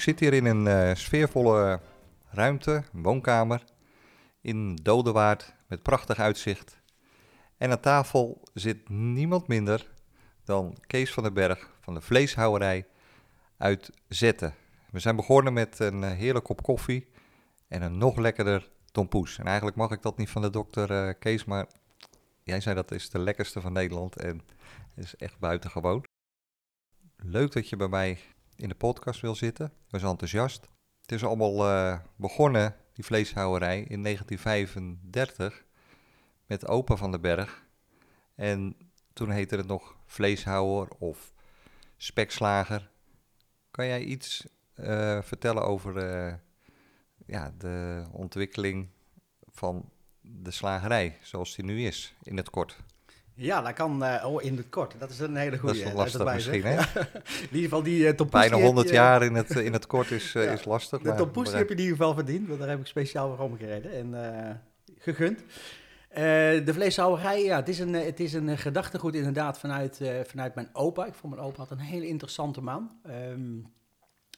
Ik zit hier in een eh, sfeervolle ruimte, een woonkamer, in Dodewaard met prachtig uitzicht. En aan tafel zit niemand minder dan Kees van den Berg van de vleeshouwerij uit Zetten. We zijn begonnen met een eh, heerlijk kop koffie en een nog lekkerder tompoes. En eigenlijk mag ik dat niet van de dokter eh, Kees, maar jij zei dat is de lekkerste van Nederland en is echt buitengewoon. Leuk dat je bij mij in de podcast wil zitten. Was enthousiast. Het is allemaal eh, begonnen, die vleeshouwerij, in 1935 met opa van den Berg. En toen heette het nog vleeshouwer of spekslager. Kan jij iets eh, vertellen over eh, ja, de ontwikkeling van de slagerij zoals die nu is, in het kort? Ja, dat kan uh, oh, in het kort. Dat is een hele goede. Dat is wel lastig misschien, hè? in ieder geval die uh, Bijna 100 jaar in het, in het kort is, ja. is lastig. De tompoes heb je in ieder geval verdiend, want daar heb ik speciaal voor omgereden en gegund. de vleeshouwerij, ja, het is een, het is een gedachtegoed inderdaad vanuit, vanuit mijn opa. Ik vond mijn opa had een hele interessante man. Um,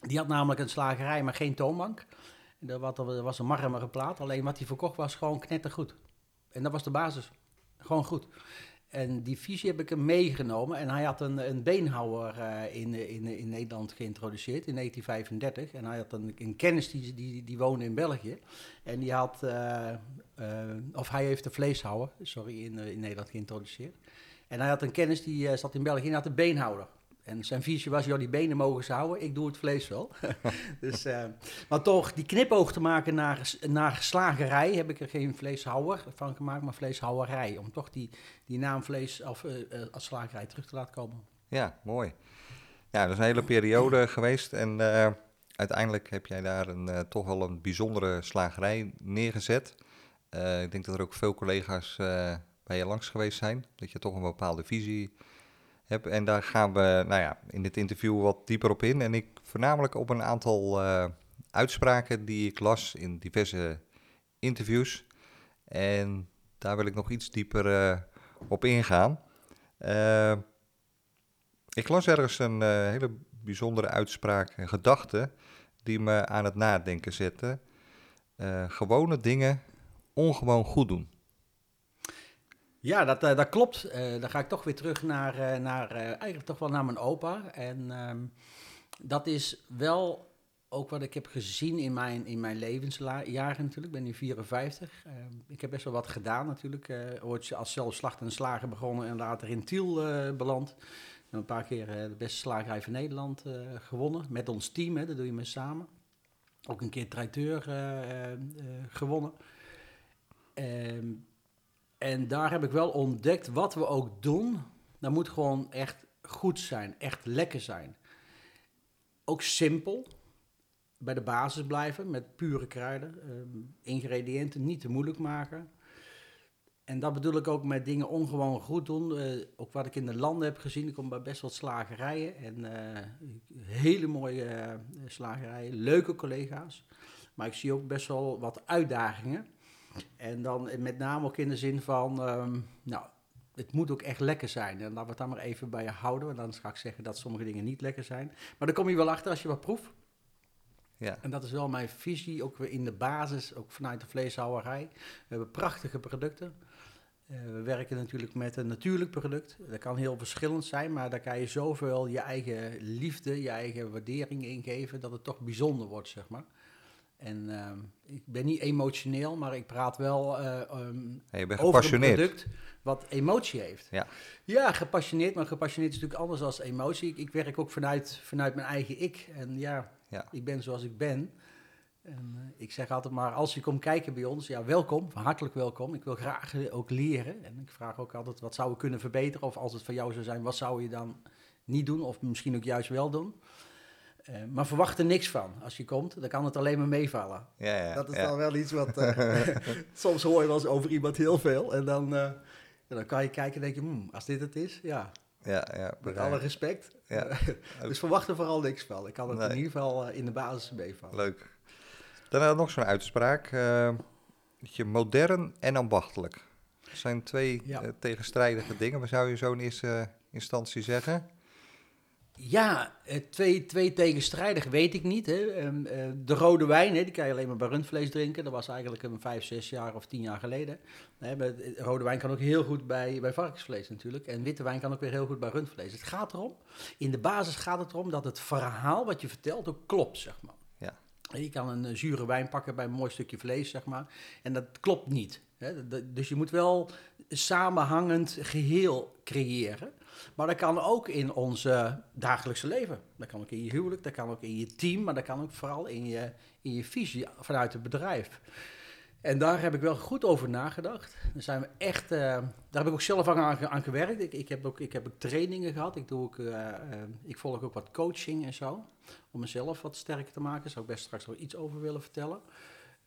die had namelijk een slagerij, maar geen toonbank. Er was een marmeren plaat, alleen wat hij verkocht was gewoon knettergoed. En dat was de basis. Gewoon goed. En die visie heb ik hem meegenomen. En hij had een, een beenhouwer uh, in, in, in Nederland geïntroduceerd in 1935. En hij had een, een kennis die, die, die woonde in België. En die had, uh, uh, of hij heeft de vleeshouwer, sorry, in, in Nederland geïntroduceerd. En hij had een kennis die zat in België en had een beenhouder. En zijn visie was, joh, die benen mogen ze houden, ik doe het vlees wel. dus, uh, maar toch, die knipoog te maken naar, naar slagerij, heb ik er geen vleeshouwer van gemaakt, maar vleeshouwerij. Om toch die, die naam vlees of, uh, uh, als slagerij terug te laten komen. Ja, mooi. Ja, dat is een hele periode geweest en uiteindelijk heb jij daar een, toch wel een bijzondere slagerij neergezet. ik denk dat er ook veel collega's bij je langs geweest zijn, dat je toch een bepaalde visie heb. En daar gaan we nou ja, in dit interview wat dieper op in. En ik voornamelijk op een aantal uh, uitspraken die ik las in diverse interviews. En daar wil ik nog iets dieper uh, op ingaan. Uh, ik las ergens een hele bijzondere uitspraak en gedachte die me aan het nadenken zette. gewone dingen ongewoon goed doen. Ja, dat, uh, dat klopt. Uh, dan ga ik toch weer terug naar, uh, naar eigenlijk toch wel naar mijn opa. En um, dat is wel ook wat ik heb gezien in mijn, in mijn levensjaren natuurlijk. Ik ben nu 54. Ehm, ik heb best wel wat gedaan natuurlijk. ooit als zelfslacht en slager begonnen en later in Tiel beland. Een paar keer de beste slagerij van Nederland gewonnen. Met ons team, hè, dat doe je mee samen. Ook een keer traiteur gewonnen. Ehm, en daar heb ik wel ontdekt, wat we ook doen, dat moet gewoon echt goed zijn, echt lekker zijn. Ook simpel, bij de basis blijven met pure kruiden, um, ingrediënten niet te moeilijk maken. En dat bedoel ik ook met dingen ongewoon goed doen. Uh, ook wat ik in de landen heb gezien, ik kom bij best wat slagerijen en uh, hele mooie uh, slagerijen, leuke collega's. Maar ik zie ook best wel wat uitdagingen. En dan met name ook in de zin van, um, nou, het moet ook echt lekker zijn. En laten we het dan maar even bij je houden. Want dan ga ik zeggen dat sommige dingen niet lekker zijn. Maar dan kom je wel achter als je wat proeft. Ja. En dat is wel mijn visie, ook weer in de basis, ook vanuit de vleeshouwerij. We hebben prachtige producten. Uh, we werken natuurlijk met een natuurlijk product. Dat kan heel verschillend zijn, maar daar kan je zoveel je eigen liefde, je eigen waardering in geven, dat het toch bijzonder wordt, zeg maar. En uh, ik ben niet emotioneel, maar ik praat wel uh, um, over een product wat emotie heeft. Ja. ja, gepassioneerd, maar gepassioneerd is natuurlijk anders dan emotie. Ik, ik, werk ook vanuit, vanuit mijn eigen ik. En ja, ja. ik ben zoals ik ben. En, uh, ik zeg altijd maar, als je komt kijken bij ons, ja, welkom, hartelijk welkom. Ik wil graag ook leren. En ik vraag ook altijd, wat zou we kunnen verbeteren? Of als het voor jou zou zijn, wat zou je dan niet doen of misschien ook juist wel doen. Eh, maar verwacht er niks van. Als je komt, dan kan het alleen maar meevallen. Ja, ja, dat is ja. dan wel iets wat... eh, soms hoor je wel eens over iemand heel veel. En dan, eh, en dan kan je kijken en denk je, hmm, als dit het is, ja, Ja, ja, met alle respect. Ja. dus verwacht er vooral niks van. Ik kan het Nee. in ieder geval in de basis meevallen. Leuk. Daarna nog zo'n uitspraak. eh, dat je modern en ambachtelijk. Dat zijn twee Ja. tegenstrijdige dingen. Wat zou je zo in eerste instantie zeggen? Ja, eh, twee, twee tegenstrijdig weet ik niet. Hè. Ehm, eh, de rode wijn, hè, die kan je alleen maar bij rundvlees drinken. Dat was eigenlijk een vijf, zes jaar of tien jaar geleden. Maar het- rode wijn kan ook heel goed bij, bij varkensvlees natuurlijk. En witte wijn kan ook weer heel goed bij rundvlees. Het gaat erom, in de basis gaat het erom dat het verhaal wat je vertelt ook klopt, zeg maar. Ja. Je kan een eh, zure wijn pakken bij een mooi stukje vlees, zeg maar. En dat klopt niet. Hè. Dus je moet wel samenhangend geheel creëren. Maar dat kan ook in ons dagelijkse leven. Dat kan ook in je huwelijk, dat kan ook in je team, maar dat kan ook vooral in je, in je visie vanuit het bedrijf. En daar heb ik wel goed over nagedacht. Daar, zijn we echt, eh, daar heb ik ook zelf aan, aan, gewerkt. Ik, ik, heb ook, ik heb ook trainingen gehad. Ik, doe ook, eh, eh, ik volg ook wat coaching en zo. Om mezelf wat sterker te maken. Daar zou ik best straks nog iets over willen vertellen.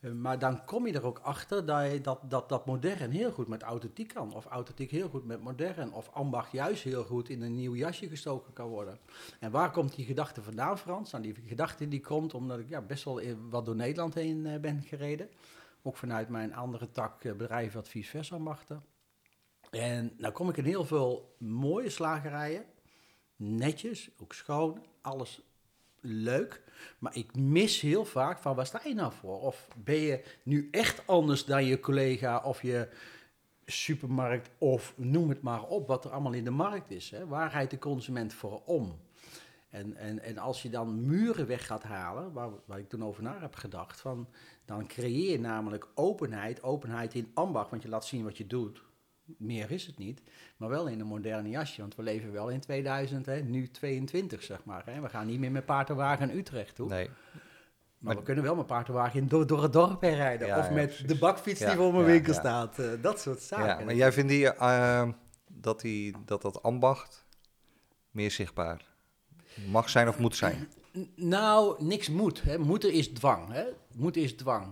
Eh, maar dan kom je er ook achter dat, je, dat, dat dat modern heel goed met authentiek kan. Of authentiek heel goed met modern. Of ambacht juist heel goed in een nieuw jasje gestoken kan worden. En waar komt die gedachte vandaan, Frans? Nou, die gedachte die komt omdat ik ja, best wel wat door Nederland heen eh, ben gereden. Ook vanuit mijn andere tak eh, bedrijfadvies versambachten. En nou kom ik in heel veel mooie slagerijen. Netjes, ook schoon, alles leuk. Maar ik mis heel vaak van waar sta je nou voor? Of ben je nu echt anders dan je collega of je supermarkt of noem het maar op wat er allemaal in de markt is. Hè? Waar rijdt de consument voor om? En, en, en als je dan muren weg gaat halen, waar, waar ik toen over na heb gedacht, van, dan creëer je namelijk openheid, openheid in ambacht, want je laat zien wat je doet. Meer is het niet, maar wel in een moderne jasje, want we leven wel in 2000, hè, nu 22 zeg maar. Hè. We gaan niet meer met paard en wagen naar Utrecht toe, Nee. maar, maar- we kunnen wel met paard en wagen in door, door het dorp heen rijden. Ja, of ja, met precies. de bakfiets die voor mijn winkel staat. eh, dat soort zaken. Ja, maar jij vindt die, eh, dat, die, dat dat ambacht meer zichtbaar mag zijn of moet zijn? Nou, niks moet. Hè. Moeten is dwang. Hè. Moeten is dwang.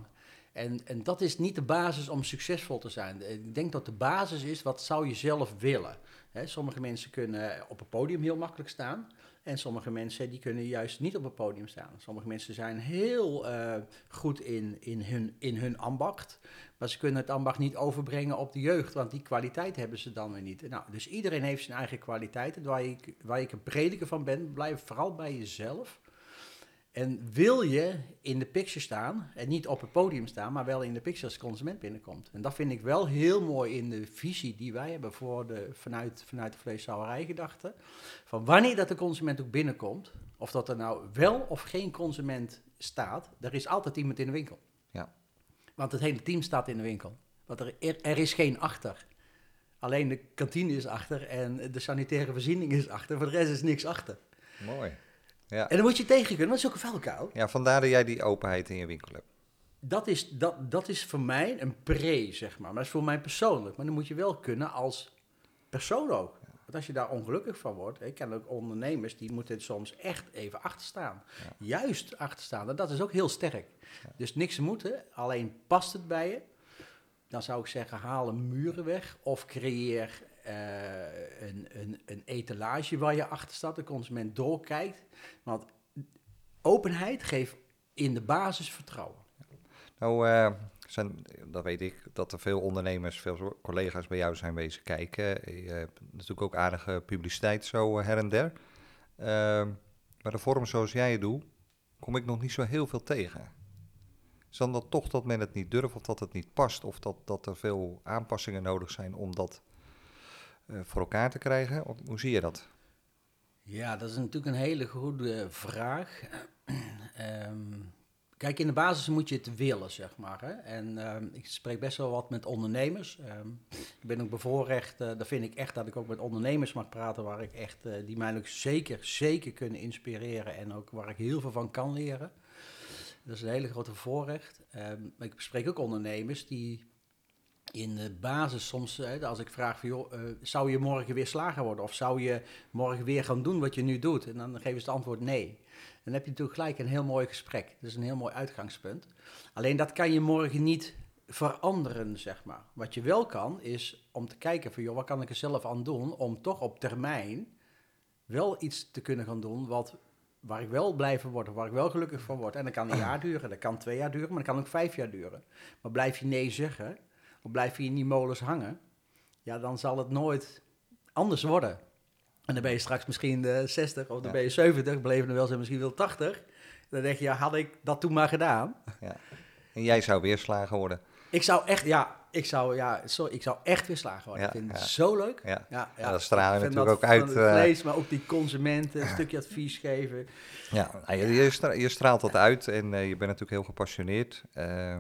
En, en dat is niet de basis om succesvol te zijn. Ik denk dat de basis is, wat zou je zelf willen? Hè, sommige mensen kunnen op een podium heel makkelijk staan. En sommige mensen die kunnen juist niet op een podium staan. Sommige mensen zijn heel eh, goed in, in, hun, in hun ambacht. Maar ze kunnen het ambacht niet overbrengen op de jeugd. Want die kwaliteit hebben ze dan weer niet. Nou, dus iedereen heeft zijn eigen kwaliteiten. Waar ik, waar ik een prediker van ben, blijf vooral bij jezelf. En wil je in de picture staan, en niet op het podium staan, maar wel in de picture als consument binnenkomt. En dat vind ik wel heel mooi in de visie die wij hebben voor de, vanuit, vanuit de vleeshouwerijgedachte. Van wanneer dat de consument ook binnenkomt, of dat er nou wel of geen consument staat, er is altijd iemand in de winkel. Ja. Want het hele team staat in de winkel. Want er, er, is geen achter. Alleen de kantine is achter en de sanitaire voorziening is achter. Voor de rest is niks achter. Mooi. Ja. En dan moet je tegen kunnen, want dat is ook een vuilkuil. ja, vandaar dat jij die openheid in je winkel hebt. Dat is, dat, dat is voor mij een pre, zeg maar. Maar dat is voor mij persoonlijk. Maar dan moet je wel kunnen als persoon ook. Want als je daar ongelukkig van wordt... Ik ken ook ondernemers die moeten soms echt even achterstaan. Juist achterstaan. En dat is ook heel sterk. Dus niks moeten, alleen past het bij je. Dan zou ik zeggen, haal een muren weg. Of creëer een, een, een etalage waar je achter staat. De consument doorkijkt. Want openheid geeft in de basis vertrouwen. Nou, eh, zijn, dat weet ik, dat er veel ondernemers, veel collega's bij jou zijn wezen kijken. Je hebt natuurlijk ook aardige publiciteit zo eh, her en der. Ehm, maar de vorm zoals jij het doet, kom ik nog niet zo heel veel tegen. Is dan dat toch dat men het niet durft of dat het niet past? Of dat, dat er veel aanpassingen nodig zijn om dat eh, voor elkaar te krijgen? Hoe zie je dat? Ja, dat is natuurlijk een hele goede vraag. Ehm, kijk, in de basis moet je het willen, zeg maar. Hè? En ehm, ik spreek best wel wat met ondernemers. Ehm, ik ben ook bevoorrecht, uh, vind ik echt dat ik ook met ondernemers mag praten... Waar ik echt, uh, die mij ook zeker, zeker kunnen inspireren en ook waar ik heel veel van kan leren. Dat is een hele grote voorrecht. Um, ik spreek ook ondernemers die in de basis soms, als ik vraag van, joh, eh, zou je morgen weer slager worden? Of zou je morgen weer gaan doen wat je nu doet? En dan geven ze het antwoord nee. Dan heb je natuurlijk gelijk een heel mooi gesprek. Dat is een heel mooi uitgangspunt. Alleen dat kan je morgen niet veranderen, zeg maar. Wat je wel kan, is om te kijken van, joh, wat kan ik er zelf aan doen om toch op termijn wel iets te kunnen gaan doen wat, waar ik wel blijven worden, waar ik wel gelukkig van word. En dat kan een jaar duren, dat kan twee jaar duren, maar dat kan ook vijf jaar duren. Maar blijf je nee zeggen, blijf je in die molens hangen, ja, dan zal het nooit anders worden. En dan ben je straks misschien de 60 of dan Ja. ben je 70, beleven er wel zijn misschien wel 80. Dan denk je, ja, had ik dat toen maar gedaan. Ja. En jij zou weer slagen worden. Ik zou echt, ja, ik zou, ja, sorry, ik zou echt weer slagen worden. Ja, ik vind het zo leuk. Ja. Ja, Ja, dat straal je Ik vind natuurlijk ook uit, het eh. vlees, maar ook die consumenten, een stukje advies geven. Ja, nou, je, je stra- je straalt dat uit en eh, je bent natuurlijk heel gepassioneerd. eh,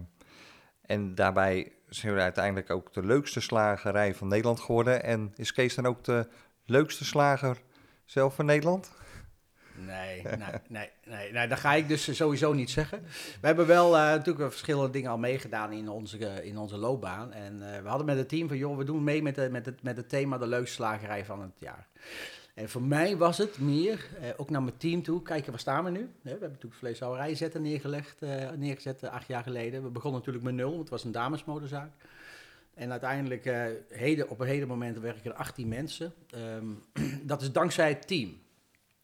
en daarbij zijn we uiteindelijk ook de leukste slagerij van Nederland geworden. En is Kees dan ook de leukste slager zelf van Nederland? Nee, nee, nee, nee, nee, dat ga ik dus sowieso niet zeggen. We hebben wel eh, natuurlijk verschillende dingen al meegedaan in onze, eh, in onze loopbaan. En eh, we hadden met het team van, joh, we doen mee met, de, met, het, met het thema de leukste slagerij van het jaar. En voor mij was het meer, eh, ook naar mijn team toe, kijken waar staan we nu. We hebben natuurlijk vleeshouderij zetten neergelegd, eh, neergezet eh, acht jaar geleden. We begonnen natuurlijk met nul, want het was een damesmodezaak. En uiteindelijk, heden, op een heden moment werken er 18 mensen. Ehm, dat is dankzij het team.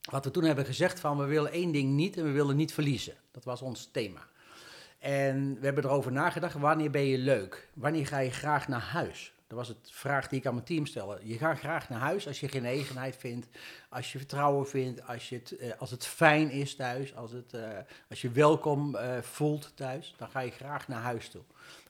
Wat we toen hebben gezegd van we willen één ding niet en we willen niet verliezen. Dat was ons thema. En we hebben erover nagedacht, wanneer ben je leuk? Wanneer ga je graag naar huis? Dat was het vraag die ik aan mijn team stelde. Je gaat graag naar huis als je genegenheid vindt, als je vertrouwen vindt, als, je het, eh, als het fijn is thuis, als, het, eh, als je welkom eh, voelt thuis, dan ga je graag naar huis toe.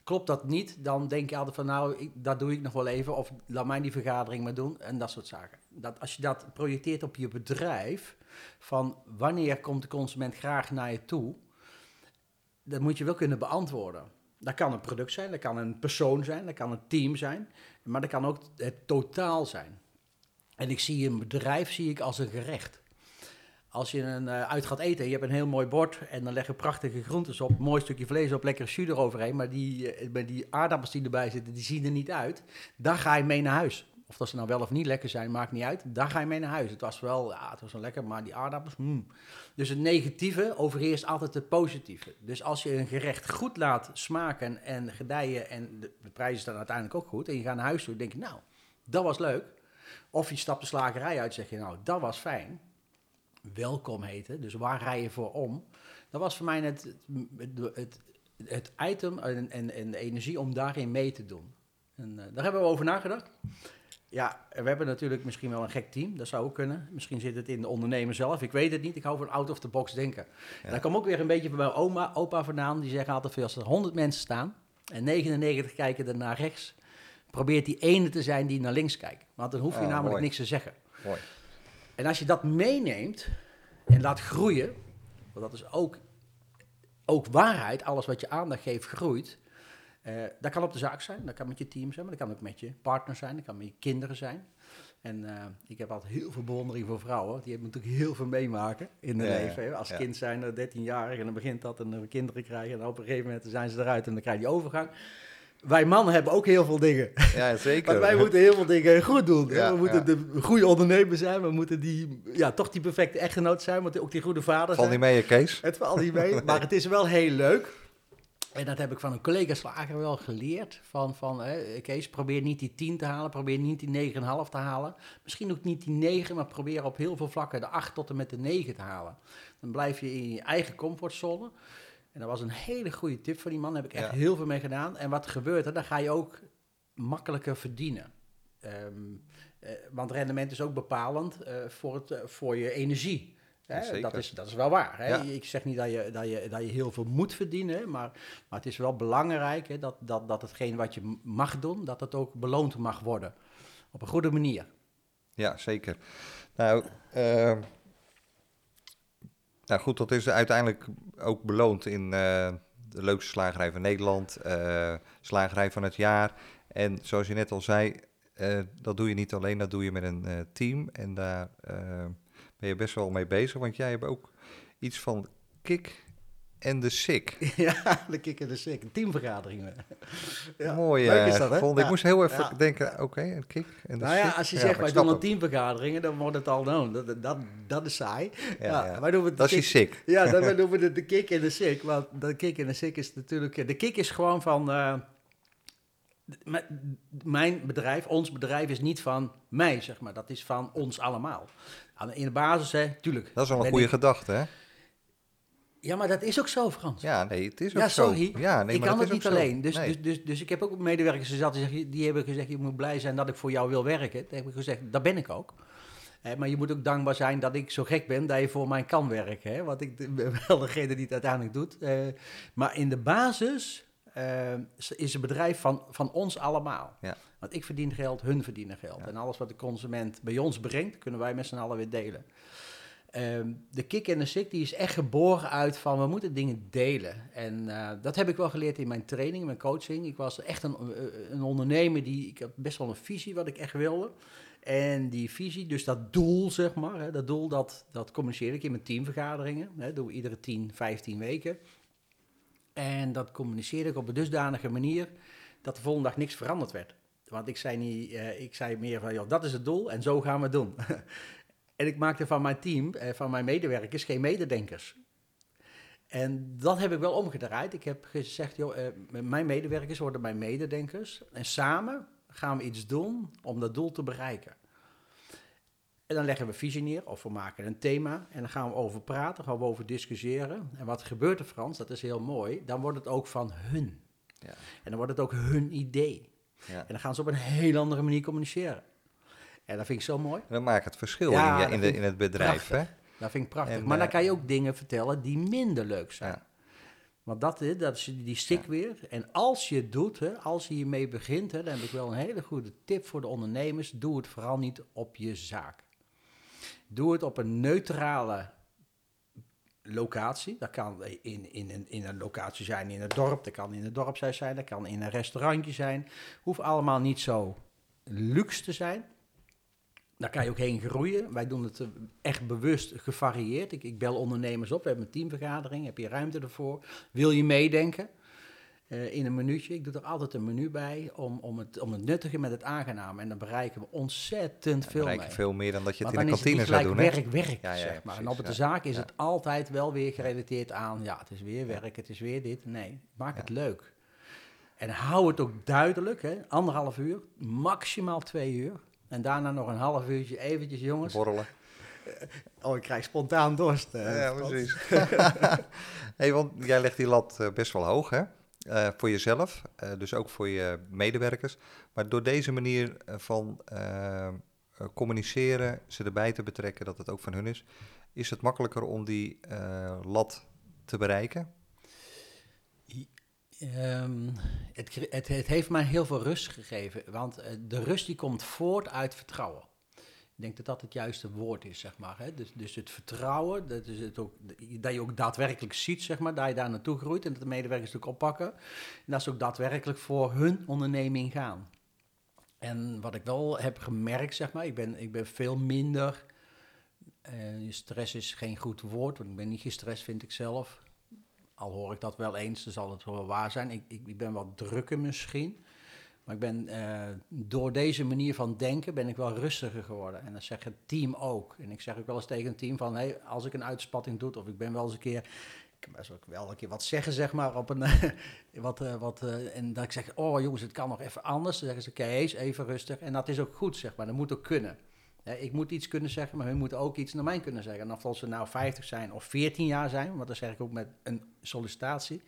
Klopt dat niet, dan denk je altijd van nou, dat doe ik nog wel even of laat mij die vergadering maar doen en dat soort zaken. Dat, als je dat projecteert op je bedrijf, van wanneer komt de consument graag naar je toe, dat moet je wel kunnen beantwoorden. Dat kan een product zijn, dat kan een persoon zijn, dat kan een team zijn, maar dat kan ook het totaal zijn. En ik zie een bedrijf zie ik als een gerecht. Als je een, eh, uit gaat eten, je hebt een heel mooi bord en dan leggen prachtige groentes op, mooi stukje vlees op, lekker jus eroverheen, maar die, eh, die aardappels die erbij zitten, die zien er niet uit. Daar ga je mee naar huis. Of dat ze nou wel of niet lekker zijn, maakt niet uit. Daar ga je mee naar huis. Het was wel, ja, het was wel lekker, maar die aardappels, hmm. Dus het negatieve overheerst altijd het positieve. Dus als je een gerecht goed laat smaken en gedijen en de, de prijzen staan uiteindelijk ook goed en je gaat naar huis toe, denk je, nou, dat was leuk. Of je stapt de slagerij uit, zeg je, nou, dat was fijn. Welkom heten, dus waar rij je voor om? Dat was voor mij het, het, het, item en, en, de energie om daarin mee te doen. En uh, daar hebben we over nagedacht. Ja, we hebben natuurlijk misschien wel een gek team, dat zou ook kunnen. Misschien zit het in de ondernemer zelf, ik weet het niet. Ik hou van out of the box denken. Ja. Daar kwam ook weer een beetje bij mijn oma, opa vandaan. Die zeggen altijd veel, als er 100 mensen staan en 99 kijken er naar rechts, probeert die ene te zijn die naar links kijkt. Want dan hoef je Oh, namelijk mooi. niks te zeggen. Mooi. En als je dat meeneemt en laat groeien, want dat is ook, ook waarheid, alles wat je aandacht geeft groeit. Uh, dat kan op de zaak zijn, dat kan met je team zijn, maar dat kan ook met je partner zijn, dat kan met je kinderen zijn. En uh, ik heb altijd heel veel bewondering voor vrouwen, die hebben natuurlijk heel veel meemaken in hun Ja, leven. hè. Als ja. kind zijn er 13-jarig en dan begint dat en dan kinderen krijgen en op een gegeven moment zijn ze eruit en dan krijg je die overgang. Wij mannen hebben ook heel veel dingen. Ja, zeker. Want wij moeten heel veel dingen goed doen. Ja, we moeten de goede ondernemer zijn. We moeten die, ja, toch die perfecte echtgenoot zijn. We moeten ook die goede vader Val zijn. niet mee, Kees? Het valt niet mee. Maar het is wel heel leuk. En dat heb ik van een collega slager wel geleerd. Van, van hè, Kees, probeer niet die 10 te halen. Probeer niet die 9,5 te halen. Misschien ook niet die 9, maar probeer op heel veel vlakken de 8 tot en met de 9 te halen. Dan blijf je in je eigen comfortzone. En dat was een hele goede tip van die man. Daar heb ik echt Ja. heel veel mee gedaan. En wat gebeurt er? Dan ga je ook makkelijker verdienen. Ehm, eh, want rendement is ook bepalend eh, voor, het, eh, voor je energie. Hè? Dat, is, dat is wel waar. Hè? Ja. Ik zeg niet dat je, dat, je, dat je heel veel moet verdienen, maar, maar het is wel belangrijk hè, dat, dat, dat hetgeen wat je mag doen, dat het ook beloond mag worden. Op een goede manier. Ja, zeker. Nou, eh, nou goed, dat is uiteindelijk ook beloond in eh, de leukste slagerij van Nederland, eh, slagerij van het jaar. En zoals je net al zei, dat doe je niet alleen, dat doe je met een team. En daar ben je best wel mee bezig, want jij hebt ook iets van Kik en de SIK. ja, de kick en de sik. Een teamvergadering. Ja, Mooi, leuk eh, is dat, hè? gevonden. Ik Ja. moest heel even Ja. denken, oké, een kick en de Nou ja, als je zegt, wij doen een hem. teamvergaderingen, dan wordt het al, nou, dat, dat, dat is saai. Ja. Wij noemen het Dat is die kick- SIK. Ja, dan noemen we het de kick en de sik. Want de kick en de sik is natuurlijk... De kick is gewoon van... eh, mijn bedrijf, ons bedrijf is niet van mij, zeg maar. Dat is van ons allemaal. Aan- In de basis, hè, tuurlijk. Dat is wel een goede ik- gedachte, hè? Ja, maar dat is ook zo, Frans. Ja, nee, het is ook Ja, zo. Ja, nee, ik maar kan dat het niet alleen. Dus, Nee. dus, dus, dus ik heb ook medewerkers gezet die, zeggen- die hebben gezegd: Je moet blij zijn dat ik voor jou wil werken. Dan heb ik gezegd: Dat ben ik ook. Eh, maar je moet ook dankbaar zijn dat ik zo gek ben dat je voor mij kan werken. Hè? Want ik ben wel degene die het uiteindelijk doet. Eh, maar in de basis is het bedrijf van, van ons allemaal. Ja. Want ik verdien geld, hun verdienen geld. Ja. En alles wat de consument bij ons brengt, kunnen wij met z'n allen weer delen. Ehm, de kick en de sick die is echt geboren uit van we moeten dingen delen. En eh, dat heb ik wel geleerd in mijn training, in mijn coaching. Ik was echt een, eh, een ondernemer die, ik had best wel een visie wat ik echt wilde. En die visie, dus dat doel zeg maar, hè, dat doel dat, dat communiceer ik in mijn teamvergaderingen. Hè, doen we iedere 10, 15 weken. En dat communiceerde ik op een dusdanige manier dat de volgende dag niks veranderd werd. Want ik zei, niet, eh, ik zei meer van, joh, dat is het doel en zo gaan we het doen. en ik maakte van mijn team, eh, van mijn medewerkers, geen mededenkers. En dat heb ik wel omgedraaid. Ik heb gezegd, joh, eh, mijn medewerkers worden mijn mededenkers. En samen gaan we iets doen om dat doel te bereiken. En dan leggen we visie neer of we maken een thema en dan gaan we over praten, gaan we over discussiëren. En wat gebeurt er, Frans? Dat is heel mooi. Dan wordt het ook van hun. Ja. En dan wordt het ook hun idee. Ja. En dan gaan ze op een heel andere manier communiceren. En dat vind ik zo mooi. Dan maakt het verschil Ja, in, in, de, in het bedrijf, hè? Dat vind ik prachtig. En, maar dan eh, kan je ook dingen vertellen die minder leuk zijn. Ja. Want dat, dat is die stick weer. En als je het doet, hè, als je hiermee begint, hè, dan heb ik wel een hele goede tip voor de ondernemers. Doe het vooral niet op je zaak. Doe het op een neutrale locatie. Dat kan in, in, een, in een locatie zijn in het dorp, dat kan in het dorpshuis zijn, dat kan in een restaurantje zijn. Hoeft allemaal niet zo luxe te zijn. Daar kan je ook heen groeien. Wij doen het eh, echt bewust gevarieerd. Ik, ik bel ondernemers op, we hebben een teamvergadering, heb je ruimte ervoor. Wil je meedenken eh, in een minuutje? Ik doe er altijd een menu bij om, om, het, om het nuttige met het aangename. En dan bereiken we ontzettend veel bereik mee. je veel meer dan dat je het in de kantine zou doen, hè? werk, werk, Ja, ja, zeg maar. En op de zaak is het altijd wel weer gerelateerd aan, ja, het is weer werk, het is weer dit. Nee, maak het leuk. En hou het ook duidelijk, hè. anderhalf uur, maximaal twee uur. En daarna nog een half uurtje eventjes, jongens. Borrelen. Oh, ik krijg spontaan dorst. eh, ja, precies. hey, want jij legt die lat eh, best wel hoog, hè? Eh, voor jezelf, eh, dus ook voor je medewerkers. Maar door deze manier eh, van communiceren, ze erbij te betrekken dat het ook van hun is, is het makkelijker om die lat te bereiken? Ehm, het, het, het heeft mij heel veel rust gegeven, want de rust die komt voort uit vertrouwen. Ik denk dat dat het juiste woord is, zeg maar. Hè? Dus, dus het vertrouwen, dat, is het ook, dat je ook daadwerkelijk ziet, zeg maar, dat je daar naartoe groeit en dat de medewerkers het ook oppakken. En dat ze ook daadwerkelijk voor hun onderneming gaan. En wat ik wel heb gemerkt, zeg maar, ik ben, ik ben veel minder. eh, stress is geen goed woord, want ik ben niet gestrest, vind ik zelf. Al hoor ik dat wel eens, dan zal het wel waar zijn. Ik, ik, ik ben wat drukker misschien. Maar ik ben, eh, door deze manier van denken ben ik wel rustiger geworden. En dat zegt het team ook. En ik zeg ook wel eens tegen een team van... Hey, als ik een uitspatting doe, of ik ben wel eens een keer... Ik kan best ook wel een keer wat zeggen, zeg maar, op een... wat, eh, wat, eh, en dat ik zeg, oh jongens, het kan nog even anders. Dan zeggen ze, Kees, even rustig. En dat is ook goed, zeg maar. Dat moet ook kunnen. Ik moet iets kunnen zeggen, maar hun moeten ook iets naar mij kunnen zeggen. En of ze nou 50 zijn of 14 jaar zijn, want dat zeg ik ook met een sollicitatie.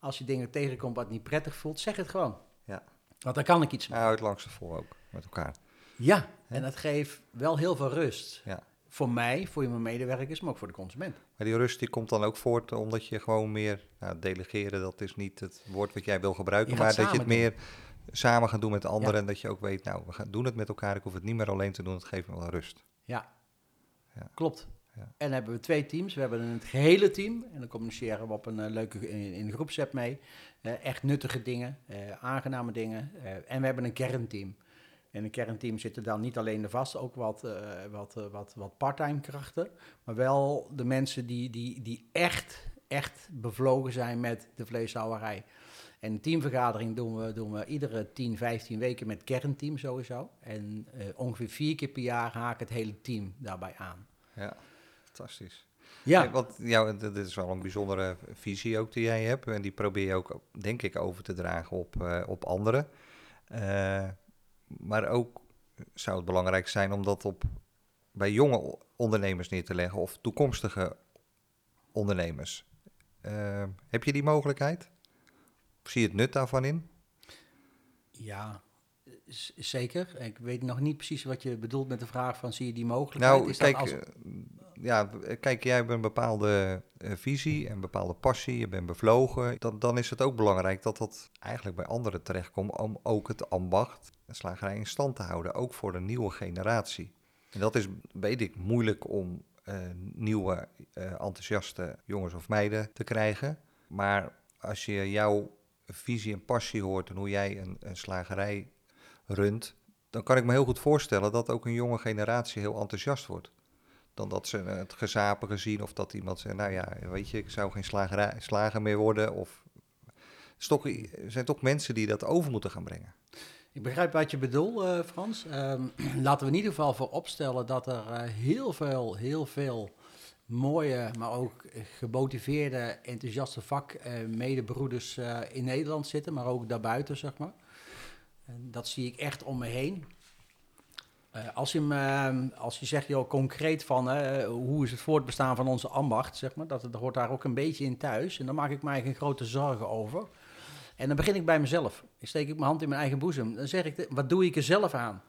Als je dingen tegenkomt wat niet prettig voelt, zeg het gewoon. Ja. Want dan kan ik iets mee. Nou, het langs de vol ook, met elkaar. Ja, en dat geeft wel heel veel rust. Ja. Voor mij, voor mijn medewerkers, maar ook voor de consument. Maar die rust die komt dan ook voort omdat je gewoon meer, nou, delegeren, dat is niet het woord wat jij wil gebruiken, maar dat je het meer samen gaat doen met anderen Ja. en dat je ook weet, nou, we gaan doen het met elkaar, ik hoef het niet meer alleen te doen, het geeft me wel rust. Ja, Ja. klopt. Ja. En hebben we twee teams. We hebben het gehele team. En dan communiceren we op een eh, leuke in, in groepsapp mee. Eh, echt nuttige dingen, eh, aangename dingen. En we hebben een kernteam. In een kernteam zitten dan niet alleen de vaste, ook wat, wat, wat, wat parttime krachten. Maar wel de mensen die, die, die echt echt bevlogen zijn met de vleeshouwerij. En een teamvergadering doen we, doen we iedere 10, 15 weken met kernteam sowieso. En ongeveer vier keer per jaar haakt het hele team daarbij aan. Ja, fantastisch. Ja, Kijk, want jou, dit is wel een bijzondere visie ook die jij hebt. En die probeer je ook, denk ik, over te dragen op, eh, op anderen. Eh, maar ook zou het belangrijk zijn om dat op, bij jonge ondernemers neer te leggen of toekomstige ondernemers. Eh, heb je die mogelijkheid? Zie je het nut daarvan in? ja zeker. Ik weet nog niet precies wat je bedoelt met de vraag van zie je die mogelijkheid? Nou, Is dat kijk, als- ja, kijk, jij hebt een bepaalde eh, visie en bepaalde passie, je bent bevlogen. Dan, dan is het ook belangrijk dat dat eigenlijk bij anderen terechtkomt om ook het ambacht en slagerij in stand te houden, ook voor de nieuwe generatie. En dat is, weet ik, moeilijk om eh, nieuwe, eh, enthousiaste jongens of meiden te krijgen. Maar als je jouw visie en passie hoort en hoe jij een, een slagerij runt, dan kan ik me heel goed voorstellen dat ook een jonge generatie heel enthousiast wordt. Dan dat ze het gezapige zien of dat iemand zegt, nou ja, weet je, ik zou geen slagerij, slager meer worden. Of... Er zijn toch mensen die dat over moeten gaan brengen. Ik begrijp wat je bedoelt, eh, Frans. Ehm, laten we in ieder geval voor opstellen dat er eh, heel veel, heel veel mooie, maar ook gemotiveerde, enthousiaste vakmedebroeders eh in Nederland zitten, maar ook daarbuiten, zeg maar. En dat zie ik echt om me heen. Eh, als, je me, als je zegt, joh, concreet van eh, hoe is het voortbestaan van onze ambacht, zeg maar, dat, dat hoort daar ook een beetje in thuis. En daar maak ik mij geen grote zorgen over. En dan begin ik bij mezelf. Ik steek ik mijn hand in mijn eigen boezem. Dan zeg ik, wat doe ik er zelf aan?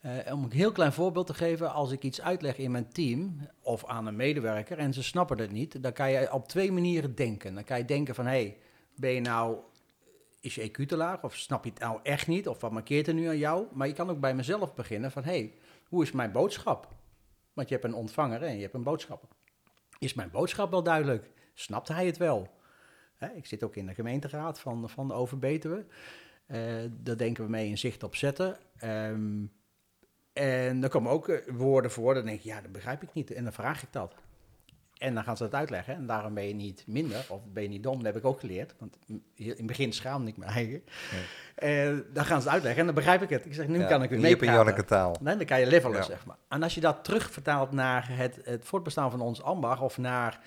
Eh, om een heel klein voorbeeld te geven, als ik iets uitleg in mijn team of aan een medewerker en ze snappen het niet, dan kan je op twee manieren denken. Dan kan je denken van, hé, hey, ben je nou, is je EQ te laag of snap je het nou echt niet of wat markeert er nu aan jou? Maar je kan ook bij mezelf beginnen van, hey, hoe is mijn boodschap? Want je hebt een ontvanger en je hebt een boodschapper. Is mijn boodschap wel duidelijk? Snapt hij het wel? Ik zit ook in de gemeenteraad van, van de Overbetuwe. Eh daar denken we mee in zicht op zetten. Ehm, en dan komen ook eh, woorden voor, dan denk ik, ja, dat begrijp ik niet. En dan vraag ik dat. En dan gaan ze dat uitleggen. En daarom ben je niet minder, of ben je niet dom. Dat heb ik ook geleerd. Want in het begin schaamde ik me eigen. Eh, dan gaan ze het uitleggen en dan begrijp ik het. Ik zeg, nu Ja, kan ik weer Jip en meepraten. Janneke taal. Nee, dan kan je levelen, Ja. zeg maar. En als je dat terugvertaalt naar het, het voortbestaan van ons ambacht... of naar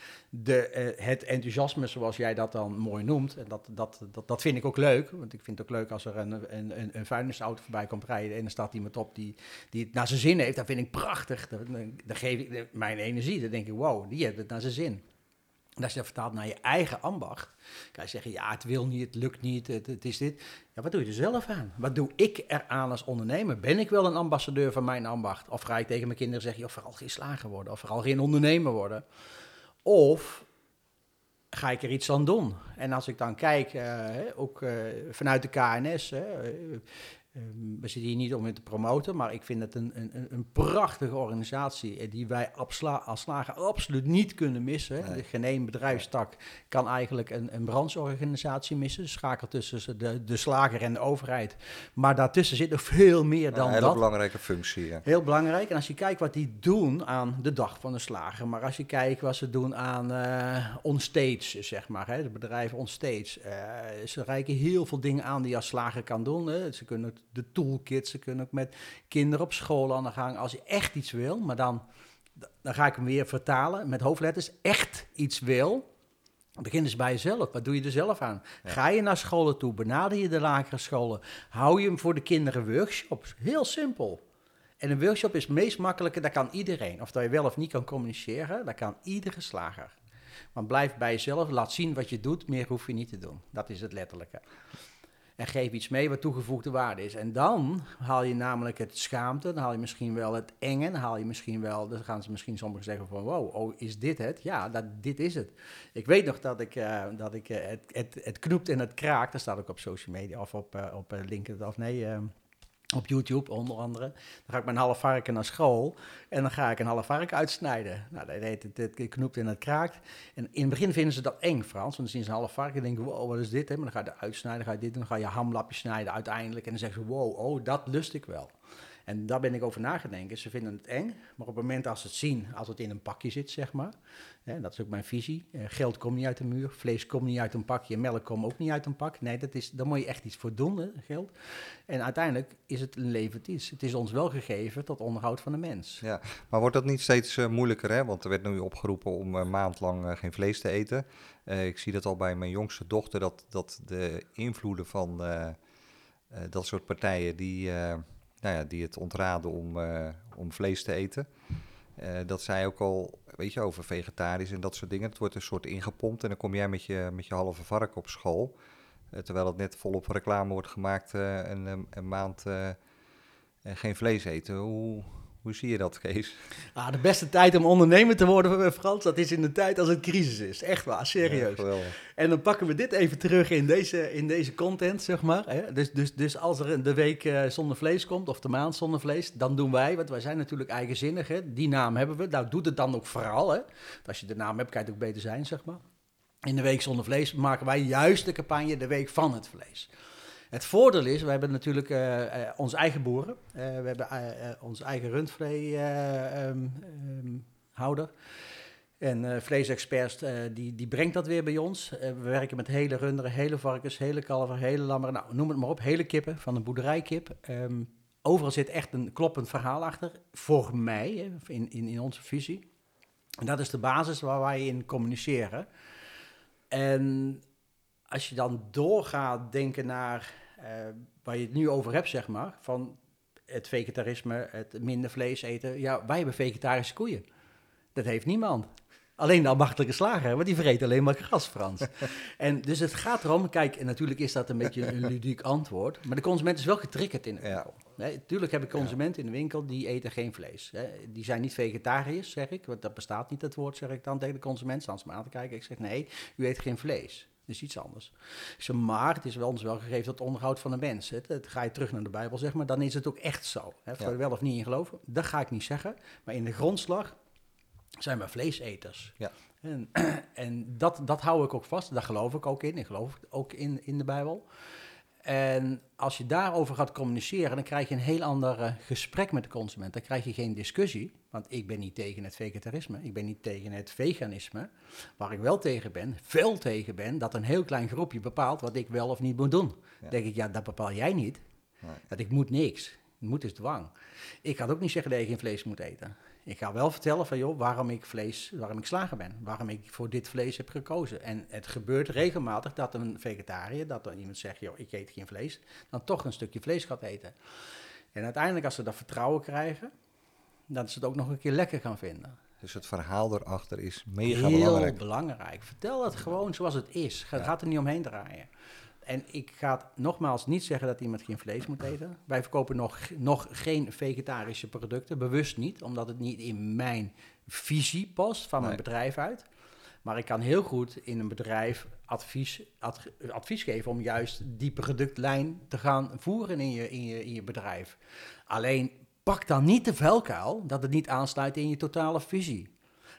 de, eh, het enthousiasme, zoals jij dat dan mooi noemt... en dat, dat, dat, dat vind ik ook leuk. Want ik vind het ook leuk als er een, een, een, vuilnisauto voorbij komt rijden... en er staat iemand op die, die het naar zijn zin heeft. Dat vind ik prachtig. Dan, geef ik mijn energie. Dan denk ik, wow, die heeft het naar zijn zin. En als je dat vertaalt naar je eigen ambacht, kan je zeggen, ja, het wil niet, het lukt niet, het, het is dit. Ja, wat doe je er zelf aan? Wat doe ik eraan als ondernemer? Ben ik wel een ambassadeur van mijn ambacht? Of ga ik tegen mijn kinderen zeggen, joh, vooral geen slager worden, of vooral geen ondernemer worden? Of ga ik er iets aan doen? En als ik dan kijk, eh, ook eh, vanuit de KNS, hè, eh, eh, we zitten hier niet om het te promoten, maar ik vind het een, een, een- prachtige organisatie eh, die wij als slager absoluut niet kunnen missen. Nee. De geen één bedrijfstak kan eigenlijk een, een brancheorganisatie missen. De schakel tussen de, de slager en de overheid. Maar daartussen zit nog veel meer dan een hele dat. belangrijke functie. ja. Heel belangrijk. En als je kijkt wat die doen aan de dag van de slager, maar als je kijkt wat ze doen aan eh onstage, zeg maar, hè, de bedrijven onstage. eh ze reiken heel veel dingen aan die je als slager kan doen. Hè. Ze kunnen de toolkit, ze kunnen ook met kinderen op school aan de gang. Als je echt iets wil, maar dan, dan ga ik hem weer vertalen met hoofdletters, echt iets wil. Begin eens bij jezelf. Wat doe je er zelf aan? Ja. Ga je naar scholen toe? Benader je de lagere scholen? Hou je hem voor de kinderen workshops? Heel simpel. En een workshop is het meest makkelijke, dat kan iedereen. Of dat je wel of niet kan communiceren, dat kan iedere slager. Maar blijf bij jezelf, laat zien wat je doet, meer hoef je niet te doen. Dat is het letterlijke. En geef iets mee wat toegevoegde waarde is. En dan haal je namelijk het schaamte, dan haal je misschien wel het enge, dan haal je misschien wel, dan gaan ze misschien sommigen zeggen van wow, oh, is dit het? Ja, dat, dit is het. Ik weet nog dat ik, eh, dat ik eh, het, het, het knoept en het kraakt, dat staat ook op social media of op, eh, op LinkedIn, of nee, eh, op YouTube onder andere. Dan ga ik een half varken naar school en dan ga ik een half varken uitsnijden. Nou, dat heet het, het knoept en het kraakt. En in het begin vinden ze dat eng, Frans. Want dan zien ze een half varken en denken, wow, wat is dit? Maar dan ga je het uitsnijden, ga je dit doen, dan ga je hamlapjes snijden uiteindelijk. En dan zeggen ze, wow, oh, dat lust ik wel. En daar ben ik over nagedenken. Ze vinden het eng, maar op het moment als ze het zien, als het in een pakje zit, zeg maar. Dat is ook mijn visie. Eh, geld komt niet uit de muur, vlees komt niet uit een pakje, melk komt ook niet uit een pak. Nee, dat is, daar moet je echt iets voor doen, geld. En uiteindelijk is het een levend iets. Het is ons wel gegeven tot onderhoud van de mens. Ja, maar wordt dat niet steeds eh, moeilijker, hè? Want er werd nu opgeroepen om een maand lang eh, geen vlees te eten. Eh, ik zie dat al bij mijn jongste dochter, dat, dat de invloeden van eh, eh, dat soort partijen die, eh, nou ja, die het ontraden om, eh, om vlees te eten, eh, dat zij ook al, weet je, over vegetarisch en dat soort dingen, het wordt een soort ingepompt en dan kom jij met je, met je halve vark op school. Eh, terwijl het net volop reclame wordt gemaakt, eh, een, een, maand geen vlees eten. Hoe, hoe zie je dat, Kees? Ah, de beste tijd om ondernemer te worden, eh, Frans, dat is in de tijd als het crisis is. Echt waar, Ja, serieus. geweldig. En dan pakken we dit even terug in deze, in deze content, zeg maar. Hè? Dus, dus, dus als er de week eh, zonder vlees komt, of de maand zonder vlees, dan doen wij, want wij zijn natuurlijk eigenzinnig, hè? die naam hebben we. Nou, doet het dan ook vooral. Hè? Als je de naam hebt, kan je het ook beter zijn, zeg maar. In de week zonder vlees maken wij juist de campagne de week van het vlees. Het voordeel is, we hebben natuurlijk eh, eh, onze eigen boeren. Eh, we hebben onze eigen rundvleehouder. En eh, vleesexperts, eh, die, die brengt dat weer bij ons. We werken met hele runderen, hele varkens, hele kalveren, hele lammeren. Nou, noem het maar op. Hele kippen, van een boerderijkip. Ehm, overal zit echt een kloppend verhaal achter. Voor mij, in, in, in onze visie. En dat is de basis waar wij in communiceren. En als je dan doorgaat denken naar waar je het nu over hebt, zeg maar, van het vegetarisme, het minder vlees eten. Ja, wij hebben vegetarische koeien. Dat heeft niemand. Alleen de ambachtelijke slager, want die vreet alleen maar gras, Frans. en dus het gaat erom, kijk, en natuurlijk is dat een beetje een ludiek antwoord, maar de consument is wel getriggerd in de Ja. winkel. Nee, tuurlijk heb ik consumenten in de winkel die eten geen vlees. Hè. Die zijn niet vegetariërs, zeg ik, want dat bestaat niet, het woord, zeg ik dan tegen de consument. Staan ze me aan te kijken. Ik zeg, nee, u eet geen vlees. Dat is iets anders. Ik zeg, maar het is wel ons wel gegeven tot onderhoud van de mens. Het, het, ga je terug naar de Bijbel, zeg maar, dan is het ook echt zo. Hè. Of Ja. er wel of niet in geloven, dat ga ik niet zeggen. Maar in de grondslag zijn we vleeseters. Ja. En, en dat, dat hou ik ook vast, daar geloof ik ook in. Ik geloof ook in, in de Bijbel. En als je daarover gaat communiceren, dan krijg je een heel ander eh, gesprek met de consument. Dan krijg je geen discussie, want ik ben niet tegen het vegetarisme, ik ben niet tegen het veganisme. Waar ik wel tegen ben, veel tegen ben, dat een heel klein groepje bepaalt wat ik wel of niet moet doen. Ja. Dan denk ik, ja, dat bepaal jij niet. Nee. Dat ik moet niks. Moet is dwang. Ik ga ook niet zeggen dat je geen vlees moet eten. Ik ga wel vertellen van, joh, waarom ik vlees, waarom ik slager ben. Waarom ik voor dit vlees heb gekozen. En het gebeurt regelmatig dat een vegetariër, dat er iemand zegt, joh, ik eet geen vlees, dan toch een stukje vlees gaat eten. En uiteindelijk, als ze dat vertrouwen krijgen, dat ze het ook nog een keer lekker gaan vinden. Dus het verhaal erachter is mega Heel belangrijk. belangrijk. Vertel het gewoon zoals het is. Ga, Ja. Gaat er niet omheen draaien. En ik ga nogmaals niet zeggen dat iemand geen vlees moet eten. Wij verkopen nog, nog geen vegetarische producten, bewust niet, omdat het niet in mijn visie past van mijn bedrijf uit. Maar ik kan heel goed in een bedrijf advies, ad- advies geven om juist die productlijn te gaan voeren in je, in je, in je bedrijf. Alleen pak dan niet de vuilkuil dat het niet aansluit in je totale visie.